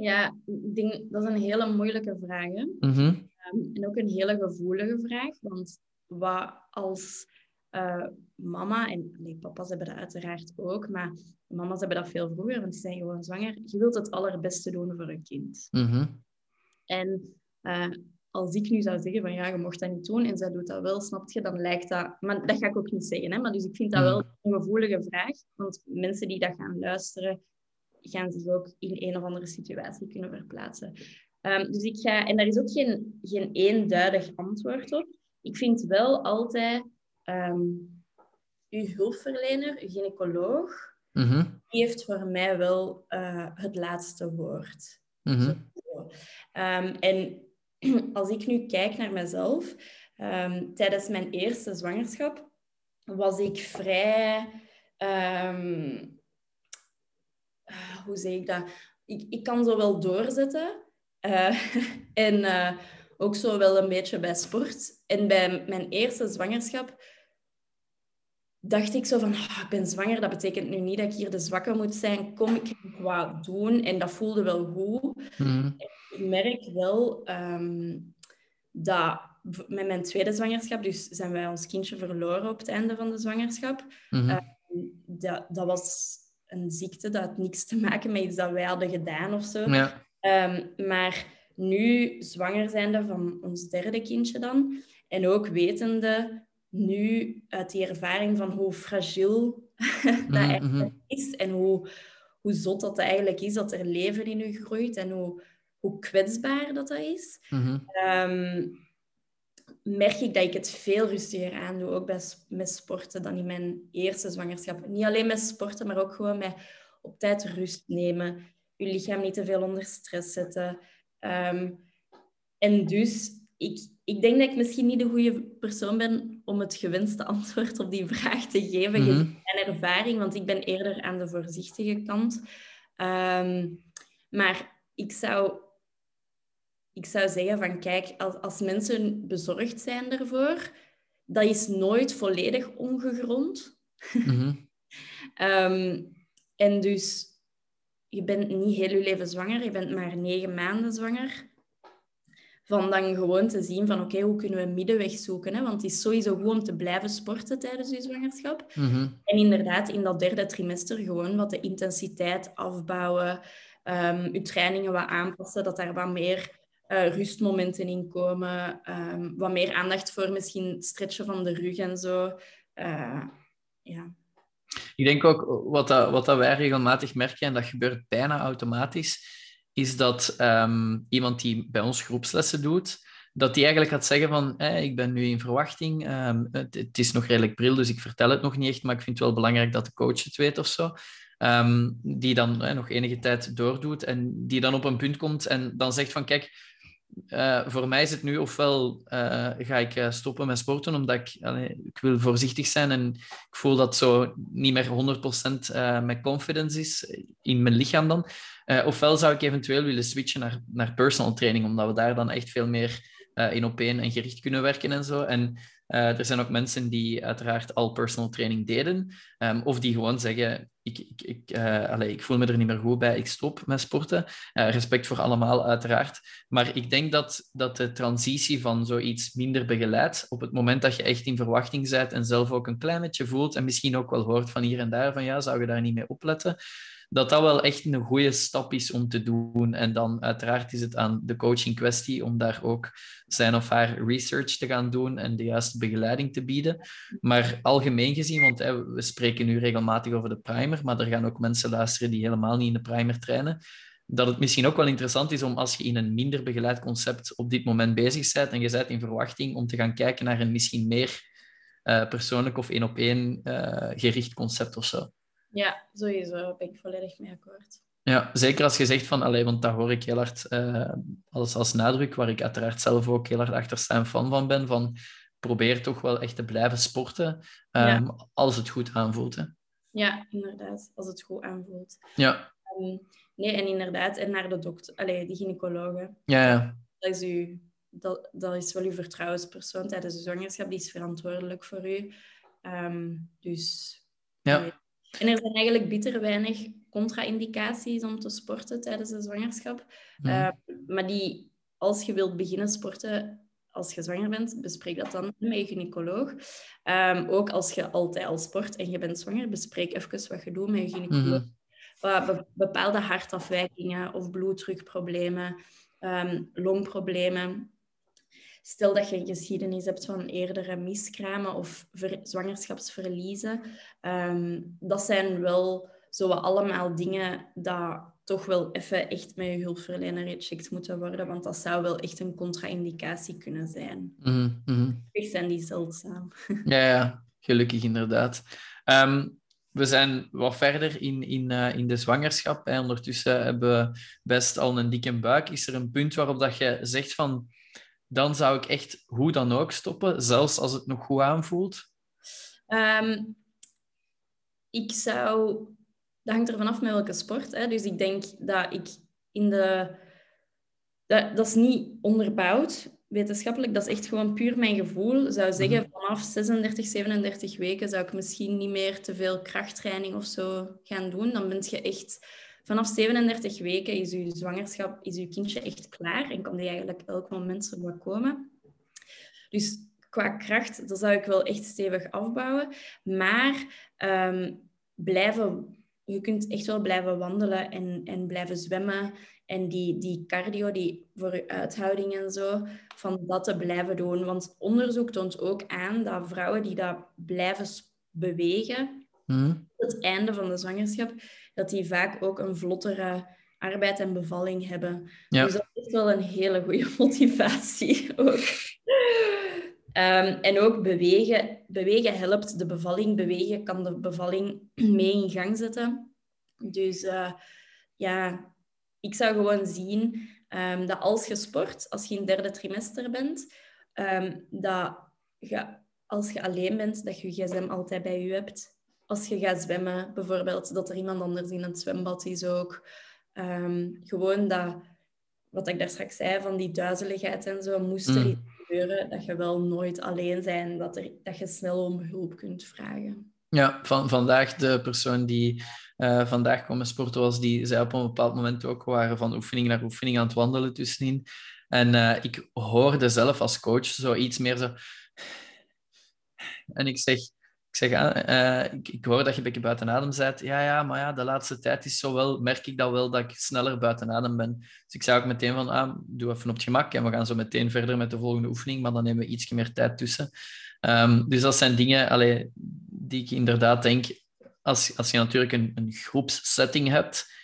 Ja, ik denk, dat is een hele moeilijke vraag. Hè? Mm -hmm. um, en ook een hele gevoelige vraag, want wat als uh, mama, en nee, papa's hebben dat uiteraard ook, maar mama's hebben dat veel vroeger, want die zijn gewoon zwanger. Je wilt het allerbeste doen voor een kind. Mm -hmm. En uh, als ik nu zou zeggen van ja, je mocht dat niet doen en zij doet dat wel, snap je, dan lijkt dat... Maar dat ga ik ook niet zeggen, hè. Maar dus ik vind dat wel een gevoelige vraag, want mensen die dat gaan luisteren, gaan zich ook in een of andere situatie kunnen verplaatsen. Um, dus ik ga... En daar is ook geen, geen eenduidig antwoord op ik vind wel altijd um, uw hulpverlener, uw gynaecoloog, mm -hmm. die heeft voor mij wel uh, het laatste woord. Mm -hmm. um, en als ik nu kijk naar mezelf, tijdens mijn eerste zwangerschap was ik vrij. Hoe zeg ik dat? Ik, ik kan zo wel doorzetten. Uh, en uh, ook zo wel een beetje bij sport. En bij mijn eerste zwangerschap dacht ik zo van, oh, ik ben zwanger, dat betekent nu niet dat ik hier de zwakke moet zijn. Kom, ik ga wat doen. En dat voelde wel goed. Mm. Ik merk wel um, dat met mijn tweede zwangerschap, dus zijn wij ons kindje verloren op het einde van de zwangerschap. Mm -hmm. um, dat, dat was een ziekte, dat had niks te maken met iets dat wij hadden gedaan of zo. Ja. Um, maar nu zwanger zijnde van ons derde kindje dan, en ook wetende nu uit die ervaring van hoe fragiel dat Mhm, eigenlijk is en hoe, hoe zot dat eigenlijk is dat er leven in u groeit en hoe, hoe kwetsbaar dat dat is, Mhm. ehm, merk ik dat ik het veel rustiger aandoe, ook bij, met sporten, dan in mijn eerste zwangerschap. Niet alleen met sporten, maar ook gewoon met op tijd rust nemen, je lichaam niet te veel onder stress zetten. Ehm, en dus, ik, ik denk dat ik misschien niet de goede persoon ben om het gewenste antwoord op die vraag te geven, gezien mijn ervaring, want ik ben eerder aan de voorzichtige kant. Ehm, maar ik zou, ik zou zeggen van, kijk, als, als mensen bezorgd zijn daarvoor, dat is nooit volledig ongegrond. Mhm. Ehm, en dus, je bent niet heel je leven zwanger, je bent maar negen maanden zwanger. Van dan gewoon te zien van, oké, hoe kunnen we een middenweg zoeken? Hè? Want het is sowieso goed om te blijven sporten tijdens je zwangerschap. Mhm. En inderdaad, in dat derde trimester gewoon wat de intensiteit afbouwen, ehm je trainingen wat aanpassen, dat daar wat meer eh, rustmomenten in komen, ehm, wat meer aandacht voor misschien stretchen van de rug en zo. Eh, ja. Ik denk ook, wat, dat, wat dat wij regelmatig merken, en dat gebeurt bijna automatisch, is dat ehm, iemand die bij ons groepslessen doet, dat die eigenlijk gaat zeggen van, ik ben nu in verwachting, ehm, het, is nog redelijk pril, dus ik vertel het nog niet echt, maar ik vind het wel belangrijk dat de coach het weet of zo. Die dan nog enige tijd doordoet en die dan op een punt komt en dan zegt van, kijk, uh, voor mij is het nu ofwel uh, ga ik uh, stoppen met sporten omdat ik, ik wil voorzichtig zijn en ik voel dat zo niet meer 100% met confidence is in mijn lichaam dan. ofwel zou ik eventueel willen switchen naar, naar personal training, omdat we daar dan echt veel meer in op één en gericht kunnen werken en zo. En uh, er zijn ook mensen die uiteraard al personal training deden, um, of die gewoon zeggen: ik, ik, ik, uh, allez, ik voel me er niet meer goed bij, ik stop met sporten. Uh, respect voor allemaal, uiteraard. Maar ik denk dat, dat de transitie van zoiets minder begeleid, op het moment dat je echt in verwachting bent en zelf ook een klein beetje voelt, en misschien ook wel hoort van hier en daar van ja, zou je daar niet mee opletten? Dat dat wel echt een goede stap is om te doen. En dan uiteraard is het aan de coach in kwestie om daar ook zijn of haar research te gaan doen en de juiste begeleiding te bieden. Maar algemeen gezien, want we spreken nu regelmatig over de primer, maar er gaan ook mensen luisteren die helemaal niet in de primer trainen. Dat het misschien ook wel interessant is om als je in een minder begeleid concept op dit moment bezig bent en je bent in verwachting om te gaan kijken naar een misschien meer uh, persoonlijk of één op één uh, gericht concept of zo. Ja, sowieso ben ik volledig mee akkoord. Ja, zeker als je zegt van, allee, want daar hoor ik heel hard uh, als, als nadruk, waar ik uiteraard zelf ook heel hard achter sta en fan van ben, van probeer toch wel echt te blijven sporten um, als het goed aanvoelt. Hè. Ja, inderdaad, als het goed aanvoelt. Ja. Um, nee, en inderdaad, en naar de dokter, allee, de gynaecologe. Ja, ja. Dat is, u, dat, dat is wel uw vertrouwenspersoon tijdens de zwangerschap, die is verantwoordelijk voor u. Um, dus ja. En er zijn eigenlijk bitter weinig contra-indicaties om te sporten tijdens de zwangerschap. Mhm. Uh, maar die, als je wilt beginnen sporten als je zwanger bent, bespreek dat dan met je gynaecoloog. Um, ook als je altijd al sport en je bent zwanger, bespreek even wat je doet met je gynaecoloog. Mm bepaalde hartafwijkingen of bloeddrukproblemen, um, longproblemen. Stel dat je een geschiedenis hebt van eerdere miskramen of zwangerschapsverliezen. Um, dat zijn wel zo allemaal dingen dat toch wel even echt met je hulpverlener gecheckt moeten worden, want dat zou wel echt een contra-indicatie kunnen zijn. Mm -hmm. zijn die zeldzaam. Ja, ja gelukkig inderdaad. Um, we zijn wat verder in, in, uh, in de zwangerschap. Hè. Ondertussen hebben we best al een dikke buik. Is er een punt waarop dat je zegt van dan zou ik echt hoe dan ook stoppen, zelfs als het nog goed aanvoelt? Um, ik zou... Dat hangt er vanaf met welke sport. Hè. Dus ik denk dat ik in de... Dat, dat is niet onderbouwd wetenschappelijk. Dat is echt gewoon puur mijn gevoel. zou zeggen, mhm. vanaf 36, 37 weken zou ik misschien niet meer te veel krachttraining of zo gaan doen. Dan ben je echt Vanaf 37 weken is uw zwangerschap, is uw kindje echt klaar en kan die eigenlijk elk moment er komen. Dus qua kracht, dat zou ik wel echt stevig afbouwen. Maar um, blijven, je kunt echt wel blijven wandelen en, en blijven zwemmen. En die, die cardio, die voor je uithouding en zo, van dat te blijven doen. Want onderzoek toont ook aan dat vrouwen die dat blijven bewegen, mm. het einde van de zwangerschap, dat die vaak ook een vlottere arbeid en bevalling hebben. Ja. Dus dat is wel een hele goede motivatie ook. Um, en ook bewegen. Bewegen helpt de bevalling. Bewegen kan de bevalling mee in gang zetten. Dus uh, ja, ik zou gewoon zien um, dat als je sport, als je in het derde trimester bent, um, dat je, als je alleen bent, dat je je gsm altijd bij je hebt als je gaat zwemmen, bijvoorbeeld, dat er iemand anders in het zwembad is ook. Um, gewoon dat, wat ik daar straks zei, van die duizeligheid en zo, moest er mm. iets gebeuren, dat je wel nooit alleen bent, dat, er, dat je snel om hulp kunt vragen. Ja, van, vandaag de persoon die uh, vandaag kwam sporten was, die zei op een bepaald moment ook waren van oefening naar oefening aan het wandelen tussenin. En uh, ik hoorde zelf als coach zoiets meer zo... En ik zeg, ik zeg, uh, ik, ik, hoor dat je een beetje buiten adem bent. Ja, ja, maar ja, de laatste tijd is zo wel, merk ik dat wel dat ik sneller buiten adem ben. Dus ik zei ook meteen van, ah, doe even op het gemak en we gaan zo meteen verder met de volgende oefening, maar dan nemen we iets meer tijd tussen. Um, dus dat zijn dingen allee, die ik inderdaad denk, als, als je natuurlijk een, een groepssetting hebt,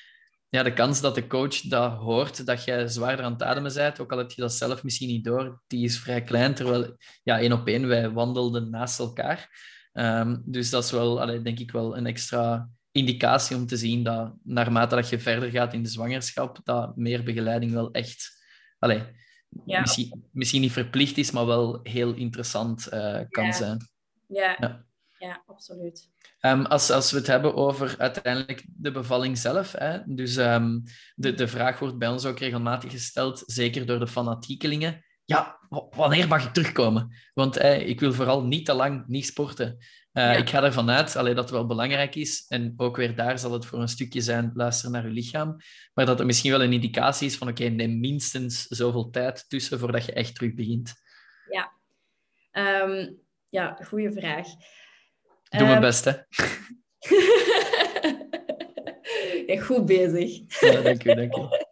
ja, de kans dat de coach dat hoort, dat jij zwaarder aan het ademen bent, ook al heb je dat zelf misschien niet door, die is vrij klein. Terwijl, ja, één op één, wij wandelden naast elkaar. Um, dus dat is wel, allee, denk ik, wel een extra indicatie om te zien dat naarmate dat je verder gaat in de zwangerschap, dat meer begeleiding wel echt allee, Ja. misschien, misschien niet verplicht is, maar wel heel interessant eh, kan Ja. zijn. Ja, Ja. ja. absoluut. Ehm, als, als we het hebben over uiteindelijk de bevalling zelf, hè, dus ehm, de, de vraag wordt bij ons ook regelmatig gesteld, zeker door de fanatiekelingen. Ja, wanneer mag ik terugkomen? Want eh, ik wil vooral niet te lang niet sporten. Eh, Ja. Ik ga ervan uit allee, dat het wel belangrijk is. En ook weer daar zal het voor een stukje zijn, luister naar je lichaam. Maar dat er misschien wel een indicatie is van, oké, neem minstens zoveel tijd tussen voordat je echt terug begint. Ehm, ja, goede vraag. Doe mijn Ehm, best, hè. ja, goed bezig. Ja, dank u, dank u.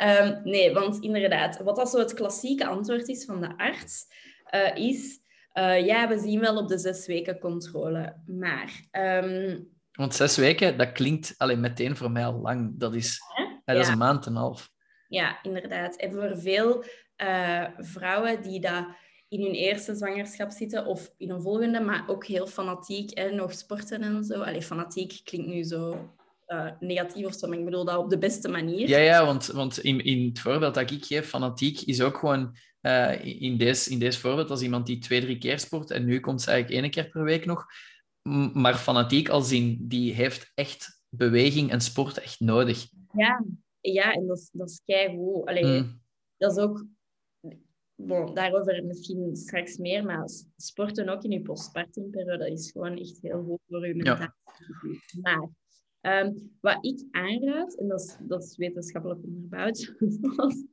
Ehm, nee, want inderdaad, wat dat zo het klassieke antwoord is van de arts, eh, is... eh, ja, we zien wel op de zes weken controle. Maar ehm, Want zes weken, dat klinkt alleen meteen voor mij al lang. Dat is, ja, dat is een maand en een half. Ja, inderdaad. En voor veel eh, vrouwen die dat in hun eerste zwangerschap zitten of in een volgende, maar ook heel fanatiek en nog sporten en zo. Allee, fanatiek klinkt nu zo eh, negatief of zo, maar ik bedoel dat op de beste manier. Ja, ja, want, want in, in het voorbeeld dat ik geef, fanatiek, is ook gewoon eh, in, deze, in deze voorbeeld als iemand die twee, drie keer sport en nu komt ze eigenlijk één keer per week nog. Maar fanatiek als in, die heeft echt beweging en sport echt nodig. Ja, ja en dat is, dat is keigoed. Allee, Mm. dat is ook... Bon, daarover misschien straks meer, maar sporten ook in je postpartumperiode is gewoon echt heel goed voor je mentale gezondheid. Maar ehm, wat ik aanraad, en dat is, dat is wetenschappelijk onderbouwd, zoals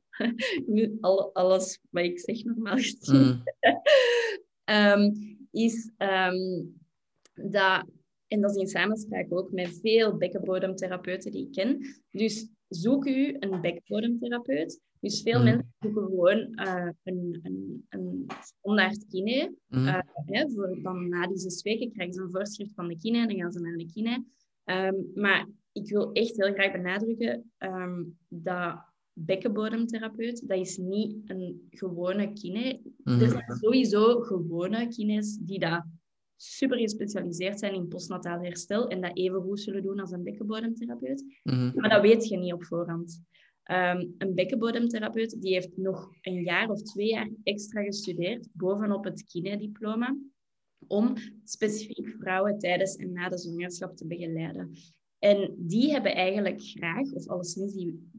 al- alles wat ik zeg normaal gezien, Mm. ehm, is ehm, dat, en dat is in samenspraak ook met veel bekkenbodemtherapeuten die ik ken. Dus zoek u een bekkenbodemtherapeut. Dus veel Mhm. mensen zoeken gewoon eh, een, een, een standaard kine. Mm. Eh, hè, voor, dan na die zes weken krijgen ze een voorschrift van de kine en dan gaan ze naar de kine. Ehm, maar ik wil echt heel graag benadrukken ehm, dat bekkenbodemtherapeut, dat is niet een gewone kine. Mhm. Er zijn sowieso gewone kines die dat super gespecialiseerd zijn in postnataal herstel en dat even goed zullen doen als een bekkenbodemtherapeut. Mhm. Maar dat weet je niet op voorhand. Ehm, een bekkenbodemtherapeut die heeft nog een jaar of twee jaar extra gestudeerd bovenop het kine-diploma om specifiek vrouwen tijdens en na de zwangerschap te begeleiden. En die hebben eigenlijk graag, of alleszins die,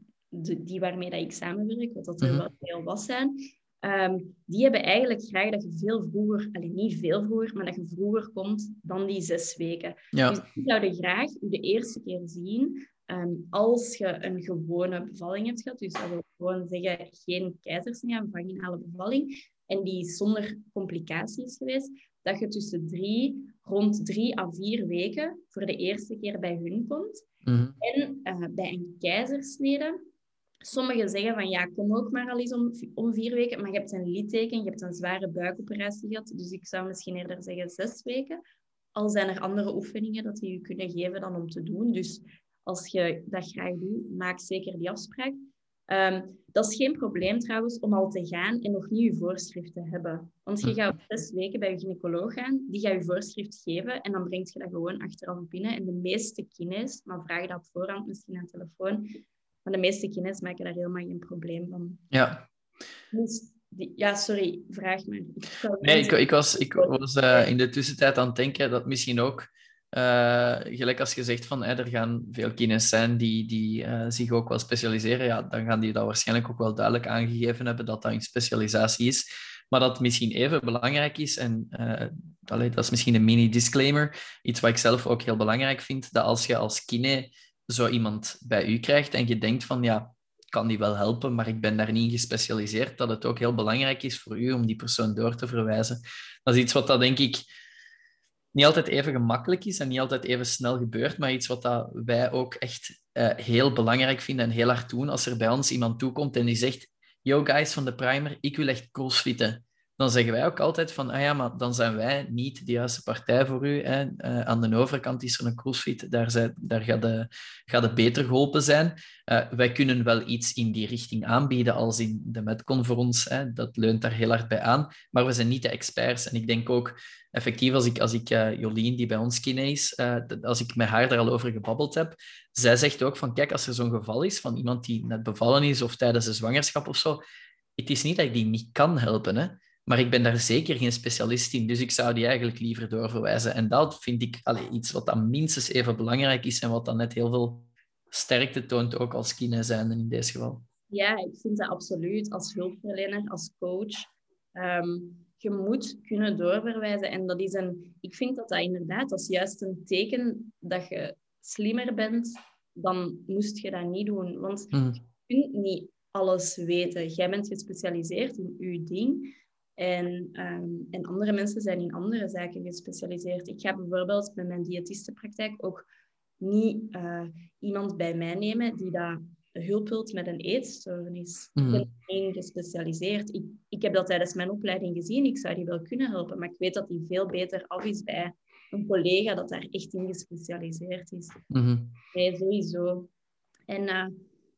die waarmee dat ik samenwerk, wat dat er Mhm. wel heel was zijn, ehm, die hebben eigenlijk graag dat je veel vroeger, alleen niet veel vroeger, maar dat je vroeger komt dan die zes weken. Ja. Dus die zouden graag u de eerste keer zien ehm, als je een gewone bevalling hebt gehad. Dus dat wil gewoon zeggen geen keizersnee, een vaginale bevalling. En die zonder complicaties is geweest. Dat je tussen drie, rond drie à vier weken voor de eerste keer bij hun komt. Mhm. En eh, bij een keizersnede, sommigen zeggen van ja, kom ook maar al eens om, om vier weken, maar je hebt een litteken, je hebt een zware buikoperatie gehad, dus ik zou misschien eerder zeggen zes weken. Al zijn er andere oefeningen dat die je kunnen geven dan om te doen. Dus als je dat graag doet, maak zeker die afspraak. Ehm, dat is geen probleem trouwens om al te gaan en nog niet je voorschrift te hebben. Want je Hm. gaat zes weken bij je gynaecoloog gaan, die gaat je voorschrift geven en dan brengt je dat gewoon achteraf binnen. En de meeste kines, maar vraag dat op voorhand misschien aan de telefoon, maar de meeste kines maken daar helemaal geen probleem van. ja. Dus die, ja, sorry, vraag. Ik zou Nee, ik, ik was, ik was eh, in de tussentijd aan het denken dat misschien ook, eh, gelijk als je zegt van er gaan veel kines zijn die, die eh, zich ook wel specialiseren, ja, dan gaan die dat waarschijnlijk ook wel duidelijk aangegeven hebben dat dat een specialisatie is. Maar dat misschien even belangrijk is, en eh, dat is misschien een mini-disclaimer, iets wat ik zelf ook heel belangrijk vind, dat als je als kine zo iemand bij u krijgt en je denkt van ja, kan die wel helpen, maar ik ben daar niet in gespecialiseerd, dat het ook heel belangrijk is voor u om die persoon door te verwijzen. Dat is iets wat dat denk ik niet altijd even gemakkelijk is en niet altijd even snel gebeurt, maar iets wat dat wij ook echt eh, heel belangrijk vinden en heel hard doen. Als er bij ons iemand toekomt en die zegt, yo guys van de primer, ik wil echt crossfitten. Dan zeggen wij ook altijd van, ah ja, maar dan zijn wij niet de juiste partij voor u. Hè. Eh, aan de overkant is er een crossfit, daar, daar gaat, de, gaat beter geholpen zijn. Eh, wij kunnen wel iets in die richting aanbieden, als in de Metcon voor ons. Hè. Dat leunt daar heel hard bij aan. Maar we zijn niet de experts. En ik denk ook, effectief, als ik, als ik uh, Jolien, die bij ons kine is, als ik met haar daar al over gebabbeld heb, zij zegt ook van, kijk, als er zo'n geval is van iemand die net bevallen is of tijdens de zwangerschap of zo, het is niet dat ik die niet kan helpen, hè, maar ik ben daar zeker geen specialist in. Dus ik zou die eigenlijk liever doorverwijzen. En dat vind ik allee, iets wat dan minstens even belangrijk is en wat dan net heel veel sterkte toont, ook als kine zijn in deze geval. Ja, ik vind dat absoluut. Als hulpverlener, als coach. Ehm, je moet kunnen doorverwijzen. En dat is een, ik vind dat dat inderdaad, dat is juist een teken dat je slimmer bent, dan moest je dat niet doen. Want mm. je kunt niet alles weten. Jij bent gespecialiseerd in je ding. En, ehm, en andere mensen zijn in andere zaken gespecialiseerd. Ik ga bijvoorbeeld met mijn diëtistenpraktijk ook niet uh, iemand bij mij nemen die dat hulp wilt met een eetstoornis. Mm. Ik ben gespecialiseerd. Ik, ik heb dat tijdens mijn opleiding gezien. Ik zou die wel kunnen helpen, maar ik weet dat die veel beter af is bij een collega dat daar echt in gespecialiseerd is. Mm Nee, sowieso. En uh,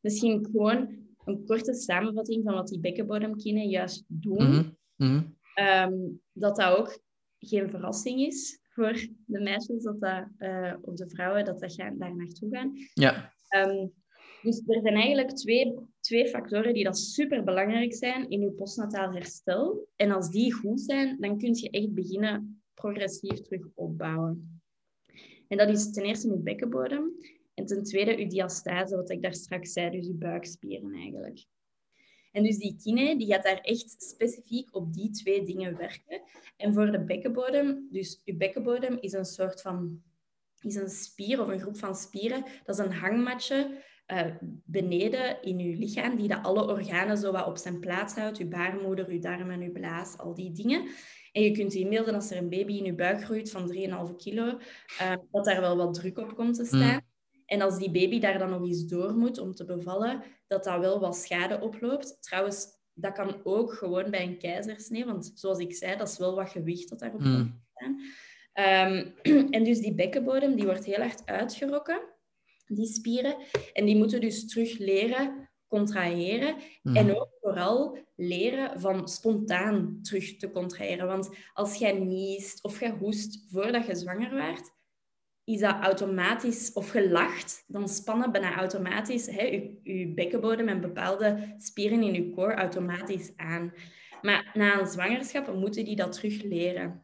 misschien gewoon een korte samenvatting van wat die bekkenbodemkine juist doen. Mm -hmm. Um, dat dat ook geen verrassing is voor de meisjes dat dat, uh, of de vrouwen dat, dat gaan, daar naartoe gaan. Ja. Um, dus er zijn eigenlijk twee, twee factoren die dat super belangrijk zijn in je postnataal herstel. En als die goed zijn, dan kun je echt beginnen progressief terug opbouwen. En dat is ten eerste je bekkenbodem. En ten tweede je diastase, wat ik daar straks zei, dus je buikspieren eigenlijk. En dus die kine die gaat daar echt specifiek op die twee dingen werken. En voor de bekkenbodem, dus je bekkenbodem is een soort van is een spier of een groep van spieren. Dat is een hangmatje uh, beneden in je lichaam, die dat alle organen zo wat op zijn plaats houdt. Je baarmoeder, je darmen, je blaas, al die dingen. En je kunt je inbeelden als er een baby in je buik groeit van 3,5 kilo, uh, dat daar wel wat druk op komt te staan. Mm. En als die baby daar dan nog eens door moet om te bevallen, dat dat wel wat schade oploopt. Trouwens, dat kan ook gewoon bij een keizersnee, want zoals ik zei, dat is wel wat gewicht dat daarop mm. staan. Um, en dus die bekkenbodem, die wordt heel hard uitgerokken die spieren. En die moeten dus terug leren contraheren. Mhm. En ook vooral leren van spontaan terug te contraheren. Want als jij niest of jij hoest voordat je zwanger werd, is dat automatisch, of gelacht, dan spannen bijna automatisch hè, je, je bekkenbodem en bepaalde spieren in je core automatisch aan. Maar na een zwangerschap moeten die dat terug leren.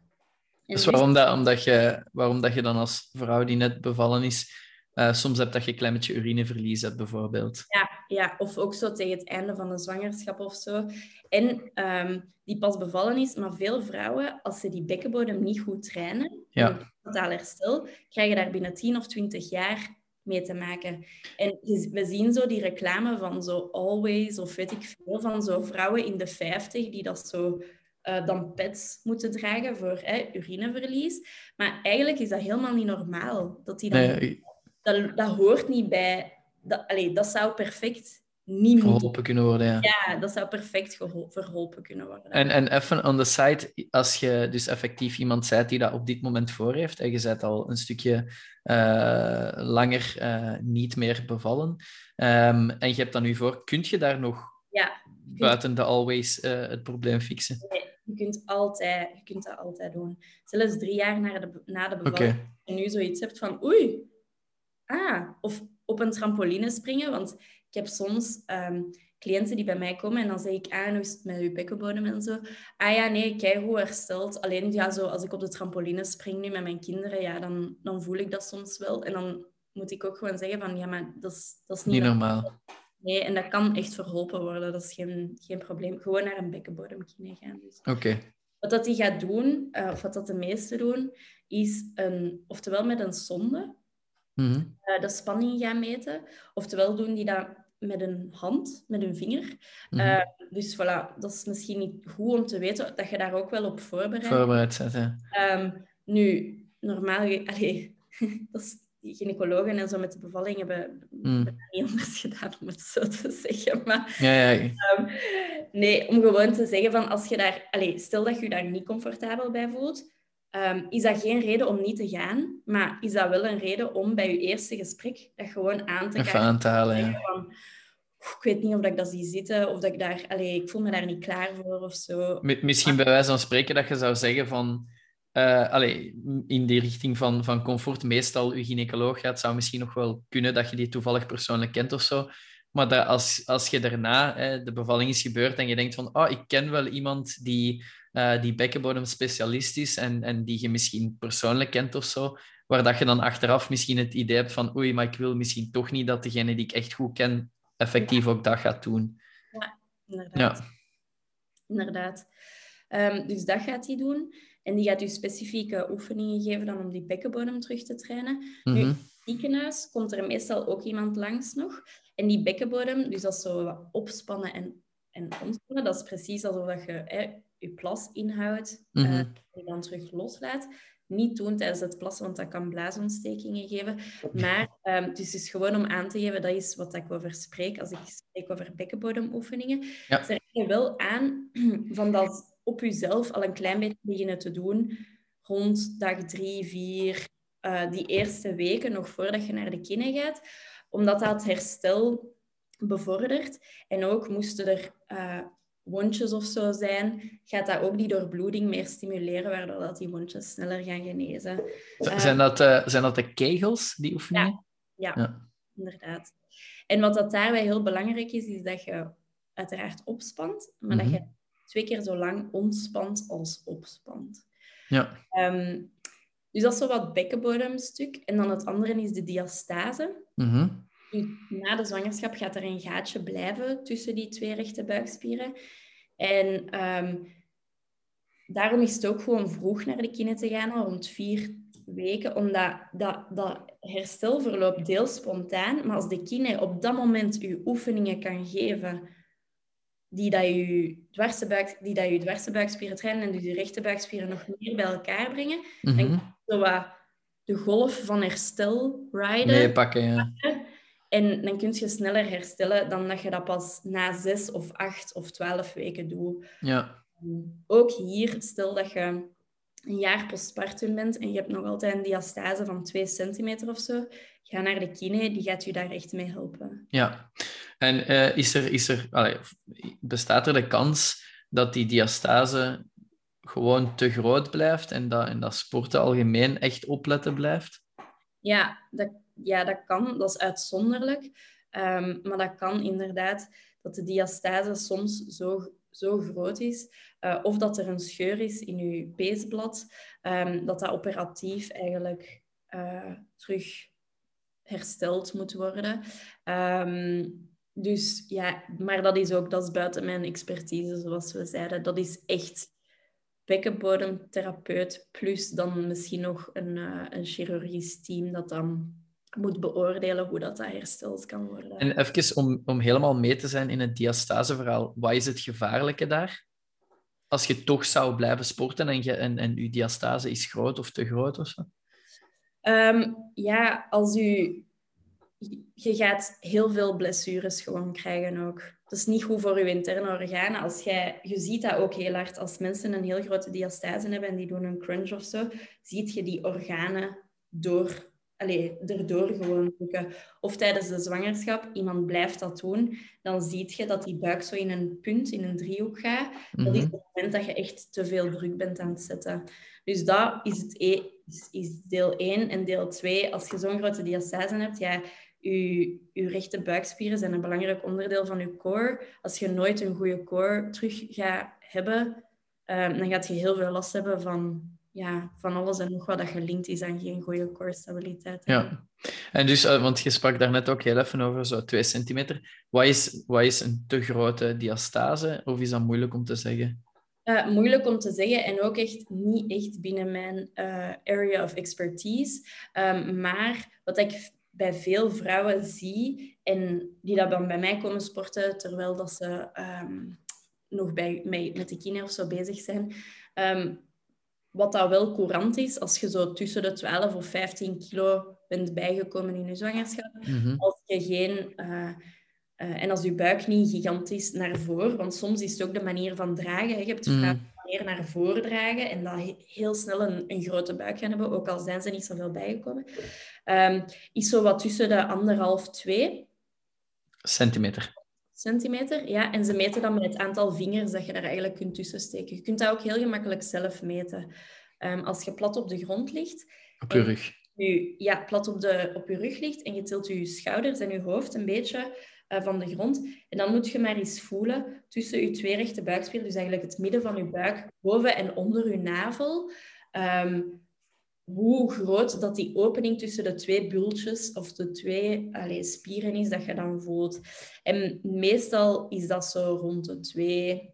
dus waarom, dat, omdat je, waarom dat je dan als vrouw die net bevallen is, uh, soms heb dat je een klein beetje urineverlies hebt, bijvoorbeeld. Ja, ja, of ook zo tegen het einde van de zwangerschap of zo. En um, die pas bevallen is, maar veel vrouwen, als ze die bekkenbodem niet goed trainen, ja. totaal herstel, krijgen daar binnen 10 of 20 jaar mee te maken. En we zien zo die reclame van zo Always, of weet ik veel, van zo vrouwen in de 50 die dat zo uh, dan pets moeten dragen voor hè, urineverlies. Maar eigenlijk is dat helemaal niet normaal. Dat die dan nee, dat, dat hoort niet bij... Dat, allee, dat zou perfect niet verholpen kunnen worden. Ja. ja, dat zou perfect verholpen kunnen worden. En, en even on the side, als je dus effectief iemand bent die dat op dit moment voor heeft, en je bent al een stukje uh, langer uh, niet meer bevallen, um, en je hebt dan nu voor, kun je daar nog ja, buiten de always uh, het probleem fixen? Nee, je kunt, altijd, je kunt dat altijd doen. Zelfs drie jaar na de, na de bevalling. Okay. En nu zoiets hebt van, oei, ah, of op een trampoline springen. Want ik heb soms um, cliënten die bij mij komen en dan zeg ik, ah, het met je bekkenbodem en zo? Ah ja, nee, kijk hoe hersteld. Alleen ja, zo, als ik op de trampoline spring nu met mijn kinderen, ja, dan, dan voel ik dat soms wel. En dan moet ik ook gewoon zeggen van, ja, maar dat is, dat is niet, niet normaal. Nee, en dat kan echt verholpen worden. Dat is geen, geen probleem. Gewoon naar een bekkenbodemkine gaan. Dus. Oké. Wat dat die gaat doen, uh, of wat dat de meesten doen, is een, oftewel met een sonde, mm de spanning gaan meten. Oftewel doen die dat met een hand, met een vinger. Mm dus voilà, dat is misschien niet goed om te weten dat je daar ook wel op voorbereidt. Voorbereid zet, ja. Um, nu, normaal... Allee, dat is, die gynaecologen en zo met de bevalling hebben, mm. niet anders gedaan, om het zo te zeggen. Maar, ja, ja. Um, nee, om gewoon te zeggen van als je daar... Allee, stel dat je je daar niet comfortabel bij voelt, Um, is dat geen reden om niet te gaan, maar is dat wel een reden om bij je eerste gesprek dat gewoon aan te Even aan te halen, ja. Van, ik weet niet of ik dat zie zitten, of dat ik daar... Allee, ik voel me daar niet klaar voor of zo. Misschien bij wijze van spreken dat je zou zeggen van... Uh, allee, in die richting van, van comfort, meestal je gynaecoloog gaat, zou misschien nog wel kunnen dat je die toevallig persoonlijk kent of zo. Maar dat als, als je daarna, hè, de bevalling is gebeurd en je denkt van, oh, ik ken wel iemand die, uh, die bekkenbodemspecialist is en, en die je misschien persoonlijk kent of zo, waar dat je dan achteraf misschien het idee hebt van, oei, maar ik wil misschien toch niet dat degene die ik echt goed ken, effectief ook dat gaat doen. Ja, inderdaad. Ja. Inderdaad. Um, dus dat gaat hij doen. En die gaat u specifieke oefeningen geven dan om die bekkenbodem terug te trainen. Mm Nu, in het ziekenhuis komt er meestal ook iemand langs nog. En die bekkenbodem, dus dat is zo opspannen en, en ontspannen, dat is precies alsof dat je hè, je plas inhoudt mm -hmm. uh, en dan terug loslaat. Niet doen tijdens het plassen, want dat kan blaasontstekingen geven. Maar um, dus is gewoon om aan te geven, dat is wat ik over spreek als ik spreek over bekkenbodemoefeningen. Ja. Ze je wel aan van dat op jezelf al een klein beetje beginnen te doen rond dag drie, vier, uh, die eerste weken, nog voordat je naar de kine gaat. Omdat dat herstel bevordert. En ook moesten er uh, wondjes of zo zijn, gaat dat ook die doorbloeding meer stimuleren, waardoor dat die wondjes sneller gaan genezen. Zijn dat, uh, zijn dat de kegels, die oefeningen? Ja, ja, ja, inderdaad. En wat dat daarbij heel belangrijk is, is dat je uiteraard opspant, maar dat mhm. je twee keer zo lang ontspant als opspant. Ja. Um, dus dat is zo wat bekkenbodemstuk. En dan het andere is de diastase. Mm Na de zwangerschap gaat er een gaatje blijven tussen die twee rechte buikspieren. En um, daarom is het ook gewoon vroeg naar de kine te gaan, al rond vier weken, omdat dat, dat herstel verloopt deels spontaan. Maar als de kine op dat moment uw oefeningen kan geven die dat je dwarse, buik, die dat je dwarse buikspieren trainen en dus je rechte buikspieren nog meer bij elkaar brengen. Mm -hmm. zo wat de golf van herstel riden. Nee, pakken, ja. En dan kun je sneller herstellen dan dat je dat pas na zes of acht of twaalf weken doet. Ja. Ook hier, stel dat je een jaar postpartum bent en je hebt nog altijd een diastase van 2 centimeter of zo, ga naar de kine, die gaat je daar echt mee helpen. Ja, en uh, is er, is er, bestaat er de kans dat die diastase gewoon te groot blijft en dat, en dat sporten algemeen echt opletten blijft? Ja, dat, ja, dat kan. Dat is uitzonderlijk. Um, maar dat kan inderdaad dat de diastase soms zo, zo groot is. Uh, of dat er een scheur is in je peesblad. Um, dat dat operatief eigenlijk uh, terug hersteld moet worden. Um, dus ja, maar dat is ook dat is buiten mijn expertise, zoals we zeiden. Dat is echt bekkenbodemtherapeut plus dan misschien nog een, uh, een chirurgisch team dat dan moet beoordelen hoe dat, dat hersteld kan worden. En even om, om helemaal mee te zijn in het diastaseverhaal, wat is het gevaarlijke daar? Als je toch zou blijven sporten en je, en, en je diastase is groot of te groot of zo? Um, ja, als u je gaat heel veel blessures gewoon krijgen ook. Dat is niet goed voor je interne organen. Als jij, je ziet dat ook heel hard. Als mensen een heel grote diastase hebben en die doen een crunch of zo, ziet je die organen door, allez, erdoor gewoon drukken. Of tijdens de zwangerschap, iemand blijft dat doen, dan zie je dat die buik zo in een punt, in een driehoek gaat. Dat is mhm. het moment dat je echt te veel druk bent aan het zetten. Dus dat is, het e is, is deel 1. En deel 2, als je zo'n grote diastase hebt, ja, je, je rechte buikspieren zijn een belangrijk onderdeel van je core. Als je nooit een goede core terug gaat hebben, um, dan gaat je heel veel last hebben van, ja, van alles en nog wat dat gelinkt is aan geen goede core stabiliteit. Ja, en dus, uh, want je sprak daarnet ook heel even over zo 2 centimeter. Wat is, wat is een te grote diastase? Of is dat moeilijk om te zeggen? Uh, moeilijk om te zeggen en ook echt niet echt binnen mijn uh, area of expertise. Um, maar wat ik bij veel vrouwen zie en die dat dan bij mij komen sporten terwijl dat ze um, nog bij, met, met de kinderen of zo bezig zijn. Um, wat dat wel courant is, als je zo tussen de 12 of 15 kilo bent bijgekomen in je zwangerschap, mm-hmm. als je geen... Uh, uh, en als je buik niet gigantisch naar voren, want soms is het ook de manier van dragen. Je hebt vrouwen mm. meer naar voren dragen en dat heel snel een, een, grote buik gaan hebben, ook al zijn ze niet zoveel bijgekomen. Um, is zo wat tussen de anderhalf, twee. Centimeter. Centimeter, ja. En ze meten dan met het aantal vingers dat je daar eigenlijk kunt tussen steken. Je kunt dat ook heel gemakkelijk zelf meten. Um, als je plat op de grond ligt... Op je rug. Je, ja, plat op, de, op je rug ligt en je tilt je schouders en je hoofd een beetje uh, van de grond. En dan moet je maar eens voelen tussen je twee rechte buikspieren, dus eigenlijk het midden van je buik, boven en onder je navel. Ehm, hoe groot dat die opening tussen de twee bultjes of de twee allez, spieren is dat je dan voelt. En meestal is dat zo rond de twee,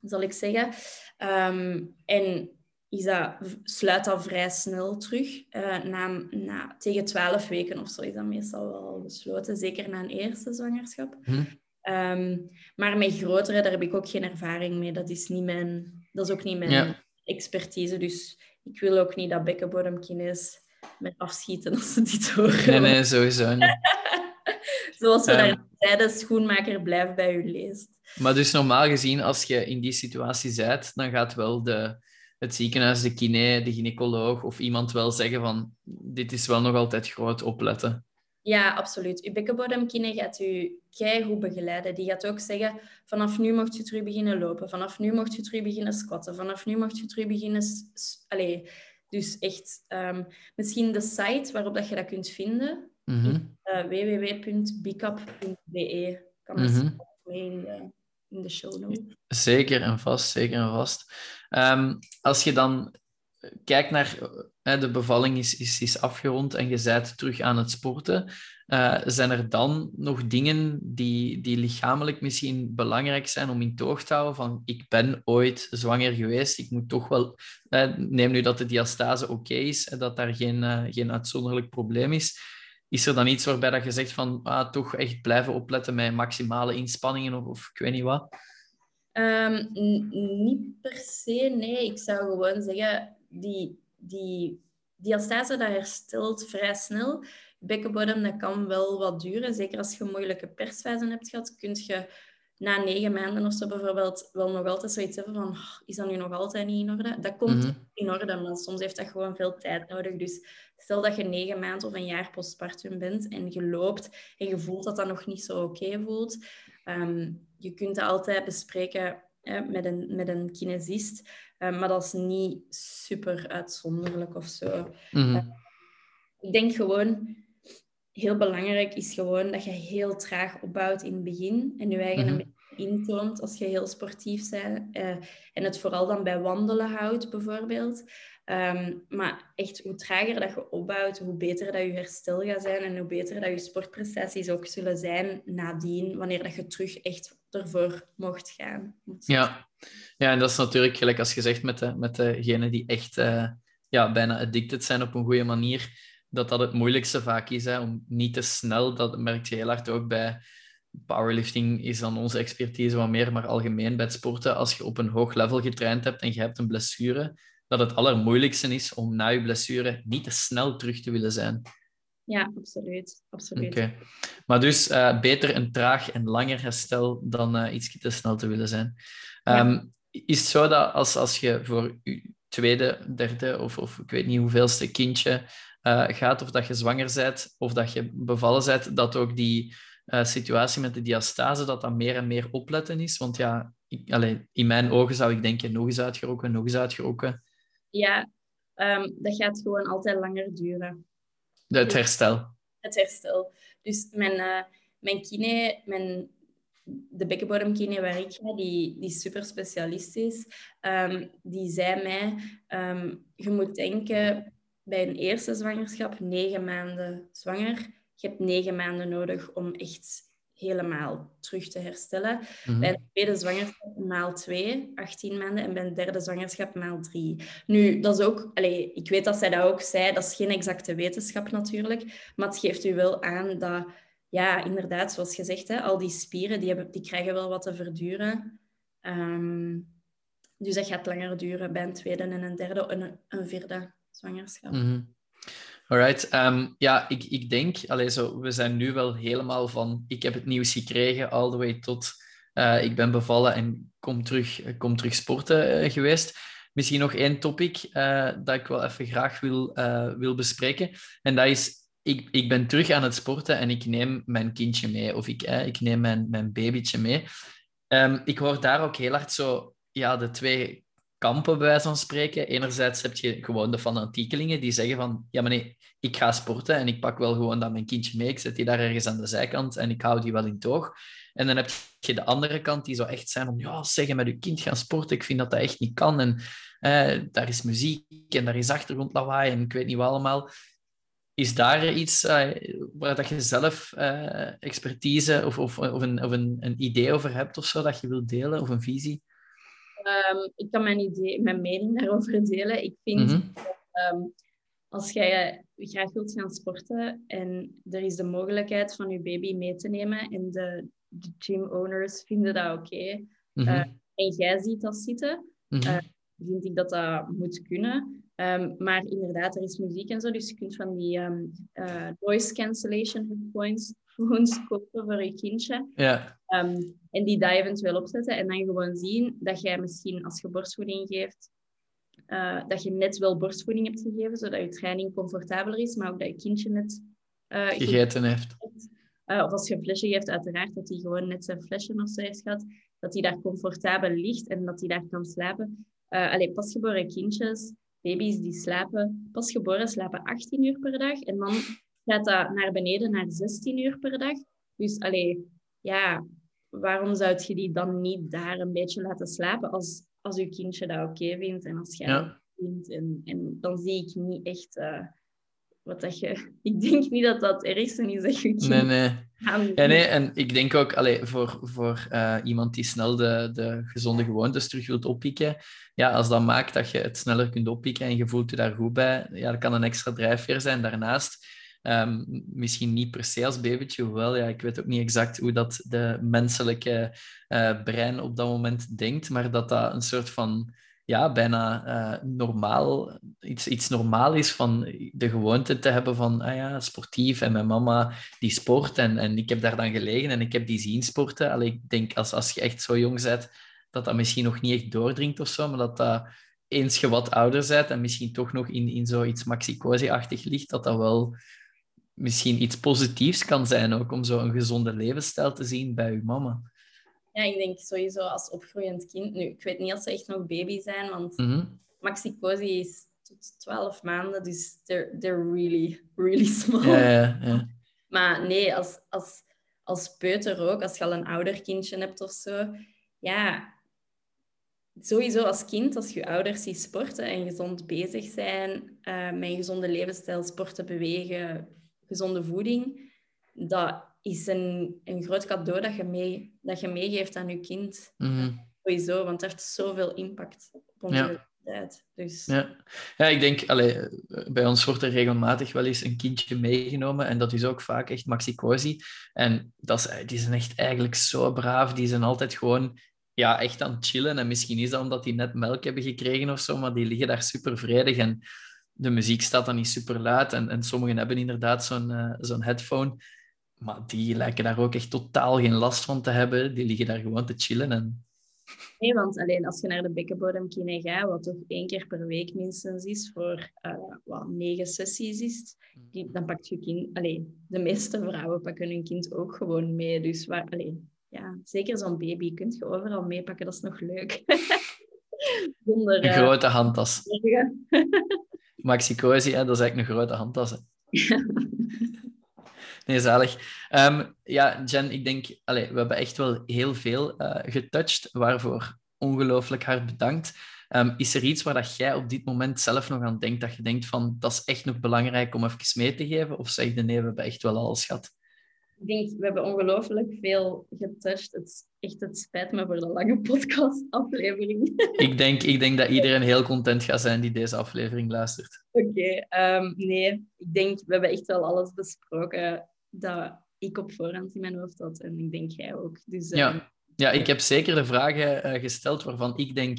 zal ik zeggen. Ehm, en is dat, sluit dat vrij snel terug. Uh, na, na, tegen twaalf weken of zo is dat meestal wel besloten. Zeker na een eerste zwangerschap. Hm. Ehm, maar met grotere, daar heb ik ook geen ervaring mee. Dat is, niet mijn, dat is ook niet mijn expertise. Dus ik wil ook niet dat bekkenbodemkines met afschieten als ze dit horen. Nee, nee, sowieso niet. Zoals we um, daar zeiden, schoenmaker blijft bij u leest. Maar dus normaal gezien, als je in die situatie bent, dan gaat wel de, het ziekenhuis, de kine, de gynaecoloog of iemand wel zeggen van dit is wel nog altijd groot opletten. Ja, absoluut. Uw bekkenbodemkine gaat u goed begeleiden. Die gaat ook zeggen, vanaf nu mocht je terug beginnen lopen. Vanaf nu mocht je terug beginnen squatten. Vanaf nu mocht je terug beginnen... Allee, dus echt, um, misschien de site waarop dat je dat kunt vinden. Mm -hmm. uh, www.bicap.be. Kan mm -hmm. mee in de, in de show notes. Zeker en vast, zeker en vast. Um, als je dan kijk naar de bevalling is, is, is afgerond en je bent terug aan het sporten. Uh, zijn er dan nog dingen die, die lichamelijk misschien belangrijk zijn om in toog te houden? Van ik ben ooit zwanger geweest, ik moet toch wel. Uh, neem nu dat de diastase oké is en dat daar geen, uh, geen uitzonderlijk probleem is. Is er dan iets waarbij dat je zegt van ah, toch echt blijven opletten met maximale inspanningen of, of ik weet niet wat? Um, niet per se, nee. Ik zou gewoon zeggen, die, die diastase dat herstelt vrij snel. Bekkenbodem dat kan wel wat duren. Zeker als je moeilijke persfase hebt gehad, kun je na negen maanden of zo bijvoorbeeld wel nog altijd zoiets hebben van oh, is dat nu nog altijd niet in orde? Dat komt mhm. in orde, maar soms heeft dat gewoon veel tijd nodig. Dus stel dat je negen maanden of een jaar postpartum bent en je loopt en je voelt dat dat nog niet zo oké voelt, um, je kunt dat altijd bespreken hè, met, een, met een kinesist. Uh, maar dat is niet super uitzonderlijk of zo. Mm -hmm. ik denk gewoon, heel belangrijk is gewoon dat je heel traag opbouwt in het begin en je eigen mm -hmm. een beetje intoont als je heel sportief bent. Uh, en het vooral dan bij wandelen houdt, bijvoorbeeld. Um, maar echt, hoe trager dat je opbouwt, hoe beter dat je herstel gaat zijn en hoe beter dat je sportprestaties ook zullen zijn nadien, wanneer dat je terug echt ervoor mocht gaan. Ja. ja, en dat is natuurlijk gelijk als je zegt met, de, met degenen die echt uh, ja, bijna addicted zijn op een goede manier, dat dat het moeilijkste vaak is, hè, om niet te snel, dat merk je heel hard ook bij powerlifting is dan onze expertise wat meer, maar algemeen bij het sporten, als je op een hoog level getraind hebt en je hebt een blessure, dat het allermoeilijkste is om na je blessure niet te snel terug te willen zijn. Ja, absoluut. absoluut. Okay. Maar dus uh, beter een traag en langer herstel dan uh, iets te snel te willen zijn. Um, Is het zo dat als, als je voor je tweede, derde of, of ik weet niet hoeveelste kindje uh, gaat, of dat je zwanger bent of dat je bevallen bent, dat ook die situatie met de diastase, dat dat meer en meer opletten is? Want ja, ik, in mijn ogen zou ik denken, nog eens uitgeroken, nog eens uitgeroken. Ja, um, dat gaat gewoon altijd langer duren. Het herstel. Het herstel. Dus mijn, uh, mijn kine, mijn, de bekkenbodemkine waar ik ga, die, die super specialist is, um, die zei mij, um, je moet denken bij een eerste zwangerschap, negen maanden zwanger, je hebt negen maanden nodig om echt helemaal terug te herstellen. Mhm. Bij een tweede zwangerschap maal 2, 18 maanden. En bij een derde zwangerschap maal 3. Nu, dat is ook... Allez, ik weet dat zij dat ook zei. Dat is geen exacte wetenschap natuurlijk. Maar het geeft u wel aan dat... Ja, inderdaad, zoals gezegd, hè, al die spieren die, hebben, die krijgen wel wat te verduren. Um, dus dat gaat langer duren bij een tweede en een derde en een, vierde zwangerschap. Mm. Um, ja, ik, ik denk, zo, we zijn nu wel helemaal van ik heb het nieuws gekregen, all the way tot uh, ik ben bevallen en kom terug, kom terug sporten uh, geweest. Misschien nog één topic dat ik wel even graag wil, wil bespreken. En dat is, ik, ik ben terug aan het sporten en ik neem mijn kindje mee. Of ik, ik neem mijn, mijn babytje mee. Um, ik hoor daar ook heel hard zo ja, de twee kampen, bij wijze van spreken. Enerzijds heb je gewoon de fanatiekelingen die zeggen van, ja maar nee, ik ga sporten en ik pak wel gewoon dat mijn kindje mee, ik zet die daar ergens aan de zijkant en ik hou die wel in toog. En dan heb je de andere kant die zo echt zijn van, ja, zeggen met je kind gaan sporten, ik vind dat dat echt niet kan. En eh, daar is muziek en daar is achtergrondlawaai en ik weet niet wat allemaal. Is daar iets uh, waar dat je zelf uh, expertise of, of, of, een, of een, een idee over hebt of zo dat je wilt delen of een visie? Um, ik kan mijn, idee, mijn mening daarover delen. Ik vind mm -hmm. dat um, als jij graag wilt gaan sporten en er is de mogelijkheid van je baby mee te nemen en de, de gym owners vinden dat oké okay, mm -hmm. uh, en jij ziet dat zitten, mm -hmm. vind ik dat dat moet kunnen. Um, maar inderdaad, er is muziek en zo, dus je kunt van die um, uh, noise cancellation headphones kopen voor je kindje. Ja. Um, en die daar eventueel opzetten en dan gewoon zien dat jij misschien als je borstvoeding geeft, uh, dat je net wel borstvoeding hebt gegeven, zodat je training comfortabeler is, maar ook dat je kindje net uh, gegeten heeft. Uh, of als je een flesje geeft, uiteraard dat hij gewoon net zijn flesje of zo heeft gehad, dat hij daar comfortabel ligt en dat hij daar kan slapen. Uh, allee, pasgeboren kindjes, baby's die slapen, pasgeboren slapen 18 uur per dag en dan gaat dat naar beneden naar 16 uur per dag. Dus allee, ja, waarom zou je die dan niet daar een beetje laten slapen als, als je kindje dat oké okay vindt en als jij ja. dat vindt? En, en dan zie ik niet echt uh, wat dat je... Ik denk niet dat dat het ergste is dat je kind Nee, nee. Ja, nee, en ik denk ook, allee, voor, voor uh, iemand die snel de, de gezonde gewoontes terug wilt oppikken, ja, als dat maakt dat je het sneller kunt oppikken en je voelt je daar goed bij, ja, dat kan een extra drijfveer zijn. Daarnaast Um, misschien niet per se als babytje, hoewel ja, ik weet ook niet exact hoe dat de menselijke uh, brein op dat moment denkt, maar dat dat een soort van ja, bijna uh, normaal, iets, iets normaal is van de gewoonte te hebben van ah ja, sportief en mijn mama die sport en, en ik heb daar dan gelegen en ik heb die zien sporten. Allee, ik denk als, als je echt zo jong bent, dat dat misschien nog niet echt doordringt of zo, maar dat dat eens je wat ouder bent en misschien toch nog in, in zoiets maxicosi-achtig ligt, dat dat wel misschien iets positiefs kan zijn ook om zo een gezonde levensstijl te zien bij uw mama. Ja, ik denk sowieso als opgroeiend kind. Nu, ik weet niet of ze echt nog baby zijn, want mm -hmm. Maxicosi is tot 12 maanden, dus they're, they're really, really small. Ja, ja, ja. Maar nee, als, als, als peuter ook, als je al een ouder kindje hebt of zo, ja, sowieso als kind, als je ouders ziet sporten en gezond bezig zijn, uh, met een gezonde levensstijl, sporten, bewegen, gezonde voeding, dat is een, een groot cadeau dat je, mee, dat je meegeeft aan je kind. Mm Sowieso, want het heeft zoveel impact op onze ja. tijd. Dus... Ja. ja, ik denk, allee, bij ons wordt er regelmatig wel eens een kindje meegenomen en dat is ook vaak echt maxicosi. En dat is, die zijn echt eigenlijk zo braaf, die zijn altijd gewoon ja, echt aan het chillen. En misschien is dat omdat die net melk hebben gekregen of zo, maar die liggen daar super vredig. En de muziek staat dan niet super luid. En, en sommigen hebben inderdaad zo'n uh, zo'n headphone. Maar die lijken daar ook echt totaal geen last van te hebben. Die liggen daar gewoon te chillen. En... Nee, want alleen als je naar de bekkenbodemkine gaat, wat toch één keer per week minstens is, voor uh, wat negen sessies is, die, dan pakt je kind... Alleen, de meeste vrouwen pakken hun kind ook gewoon mee. Dus waar, alleen, ja, zeker zo'n baby kun je overal meepakken, dat is nog leuk. Zonder, een grote uh, handtas. Maxicosi, hè, dat is eigenlijk een grote handtas. nee, zalig. Um, ja, Jen, ik denk, allez, we hebben echt wel heel veel uh, getouched, waarvoor ongelooflijk hard bedankt. Um, is er iets waar dat jij op dit moment zelf nog aan denkt, dat je denkt van, dat is echt nog belangrijk om even mee te geven? Of zeg je nee, we hebben echt wel alles gehad? Ik denk, we hebben ongelooflijk veel getouched. Het is echt, het spijt me voor de lange podcast-aflevering. Ik denk, ik denk dat iedereen heel content gaat zijn die deze aflevering luistert. Oké, okay, um, nee. Ik denk, we hebben echt wel alles besproken dat ik op voorhand in mijn hoofd had. En ik denk jij ook. Dus, um, ja. Ik heb zeker de vragen uh, gesteld waarvan ik denk,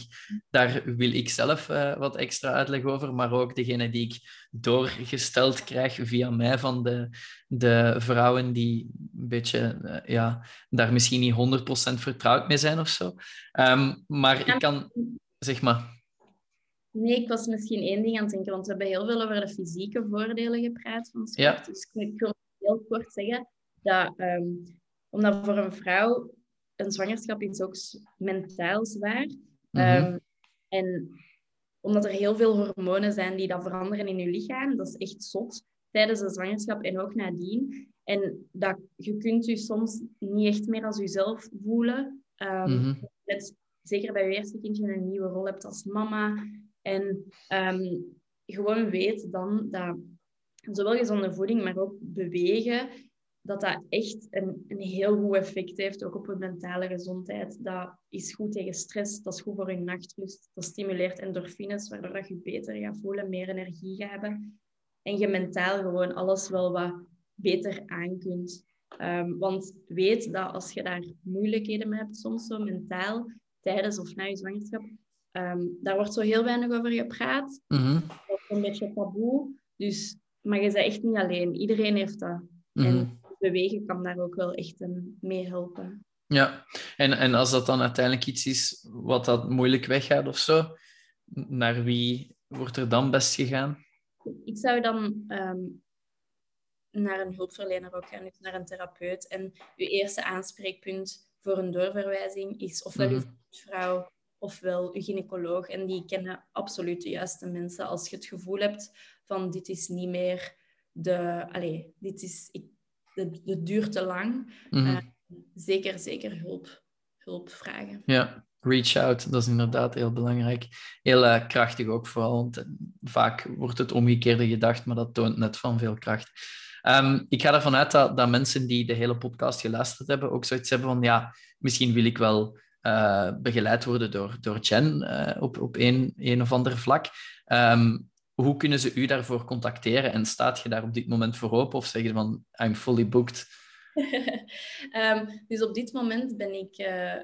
daar wil ik zelf uh, wat extra uitleg over, maar ook degene die ik doorgesteld krijg via mij van de, de vrouwen die een beetje, uh, ja, daar misschien niet 100% vertrouwd mee zijn of zo. Um, maar ik kan, zeg maar. Nee, ik was misschien één ding aan het denken, want we hebben heel veel over de fysieke voordelen gepraat van sport. Ja. Dus ik wil heel kort zeggen dat, um, omdat voor een vrouw een zwangerschap is ook mentaal zwaar. Mm -hmm. um, En omdat er heel veel hormonen zijn die dat veranderen in je lichaam, dat is echt zot tijdens de zwangerschap en ook nadien. En dat, je kunt je soms niet echt meer als jezelf voelen. Um, zeker bij je eerste kindje een nieuwe rol hebt als mama. En ehm, gewoon weet dan dat zowel gezonde voeding, maar ook bewegen, dat dat echt een, een heel goed effect heeft, ook op je mentale gezondheid. Dat is goed tegen stress, dat is goed voor je nachtrust, dat stimuleert endorfines, waardoor dat je beter gaat voelen, meer energie gaat hebben. En je mentaal gewoon alles wel wat beter aan kunt. Ehm, want weet dat als je daar moeilijkheden mee hebt, soms zo mentaal, tijdens of na je zwangerschap, um, daar wordt zo heel weinig over gepraat. Mm Dat is een beetje taboe. Dus, maar je bent echt niet alleen. Iedereen heeft dat. Mhm. En bewegen kan daar ook wel echt mee helpen. Ja, en, en als dat dan uiteindelijk iets is wat dat moeilijk weggaat of zo, naar wie wordt er dan best gegaan? Ik zou dan um, naar een hulpverlener ook gaan, naar een therapeut. En uw eerste aanspreekpunt voor een doorverwijzing is ofwel mm -hmm. uw vrouw ofwel uw gynaecoloog. En die kennen absoluut de juiste mensen. Als je het gevoel hebt van dit is niet meer de... Allez, dit is... Ik, het duurt te lang. Mm -hmm. uh, zeker, zeker hulp, hulp vragen. Ja, reach out, dat is inderdaad heel belangrijk. Heel uh, krachtig ook vooral, want eh, vaak wordt het omgekeerde gedacht, maar dat toont net van veel kracht. Um, ik ga ervan uit dat, dat mensen die de hele podcast geluisterd hebben ook zoiets hebben van ja, misschien wil ik wel uh, begeleid worden door, door Jen uh, op, op een, een of ander vlak. Um, hoe kunnen ze u daarvoor contacteren en staat je daar op dit moment voor open of zeg je van I'm fully booked? um, dus op dit moment ben ik uh,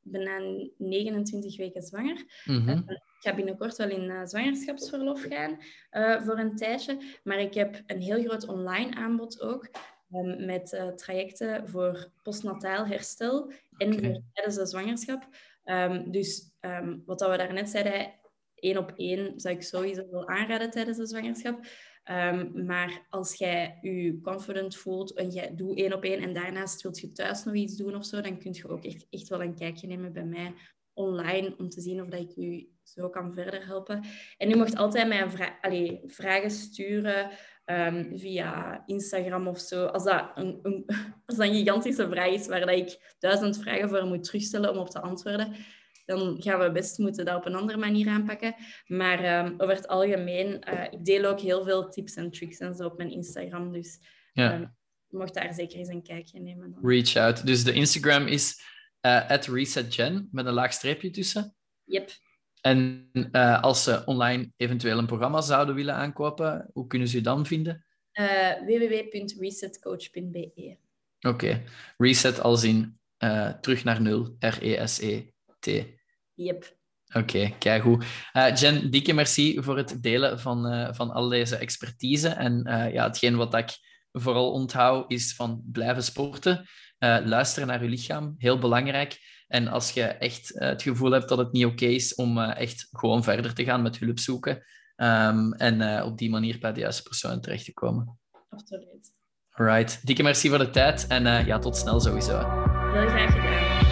bijna 29 weken zwanger. Mm -hmm. ik ga binnenkort wel in uh, zwangerschapsverlof gaan uh, voor een tijdje. Maar ik heb een heel groot online aanbod ook. Um, met trajecten voor postnataal herstel en okay. tijdens de zwangerschap. Um, dus wat dat we daarnet zeiden, één op één zou ik sowieso wel aanraden tijdens de zwangerschap. Um, maar als jij je confident voelt en jij doet één op één en daarnaast wilt je thuis nog iets doen of zo, dan kun je ook echt, echt wel een kijkje nemen bij mij online om te zien of dat ik u zo kan verder helpen. En u mocht altijd mij vra Allee, vragen sturen um, via Instagram of zo. Als dat een, een, als dat een gigantische vraag is waar dat ik duizend vragen voor moet terugstellen om op te antwoorden, dan gaan we best moeten dat op een andere manier aanpakken. Maar um, over het algemeen, uh, ik deel ook heel veel tips en tricks en zo op mijn Instagram. Dus ja. um, je mocht daar zeker eens een kijkje nemen. Dan. Reach out. Dus de Instagram is uh, resetgen met een laag streepje tussen. Yep. En uh, als ze online eventueel een programma zouden willen aankopen, hoe kunnen ze u dan vinden? Www.resetcoach.be Oké. Okay. Reset als in terug naar nul. R-E-S-E-T. Yep. Oké, okay, kijk goed. Uh, Jen, dikke merci voor het delen van, uh, van al deze expertise. En uh, ja, hetgeen wat ik vooral onthoud is van blijven sporten. luisteren naar je lichaam, heel belangrijk. En als je echt het gevoel hebt dat het niet oké okay is om echt gewoon verder te gaan met hulp zoeken. Um, en op die manier bij de juiste persoon terecht te komen. Absoluut. Alright, dikke merci voor de tijd. En ja, tot snel sowieso. Heel graag gedaan.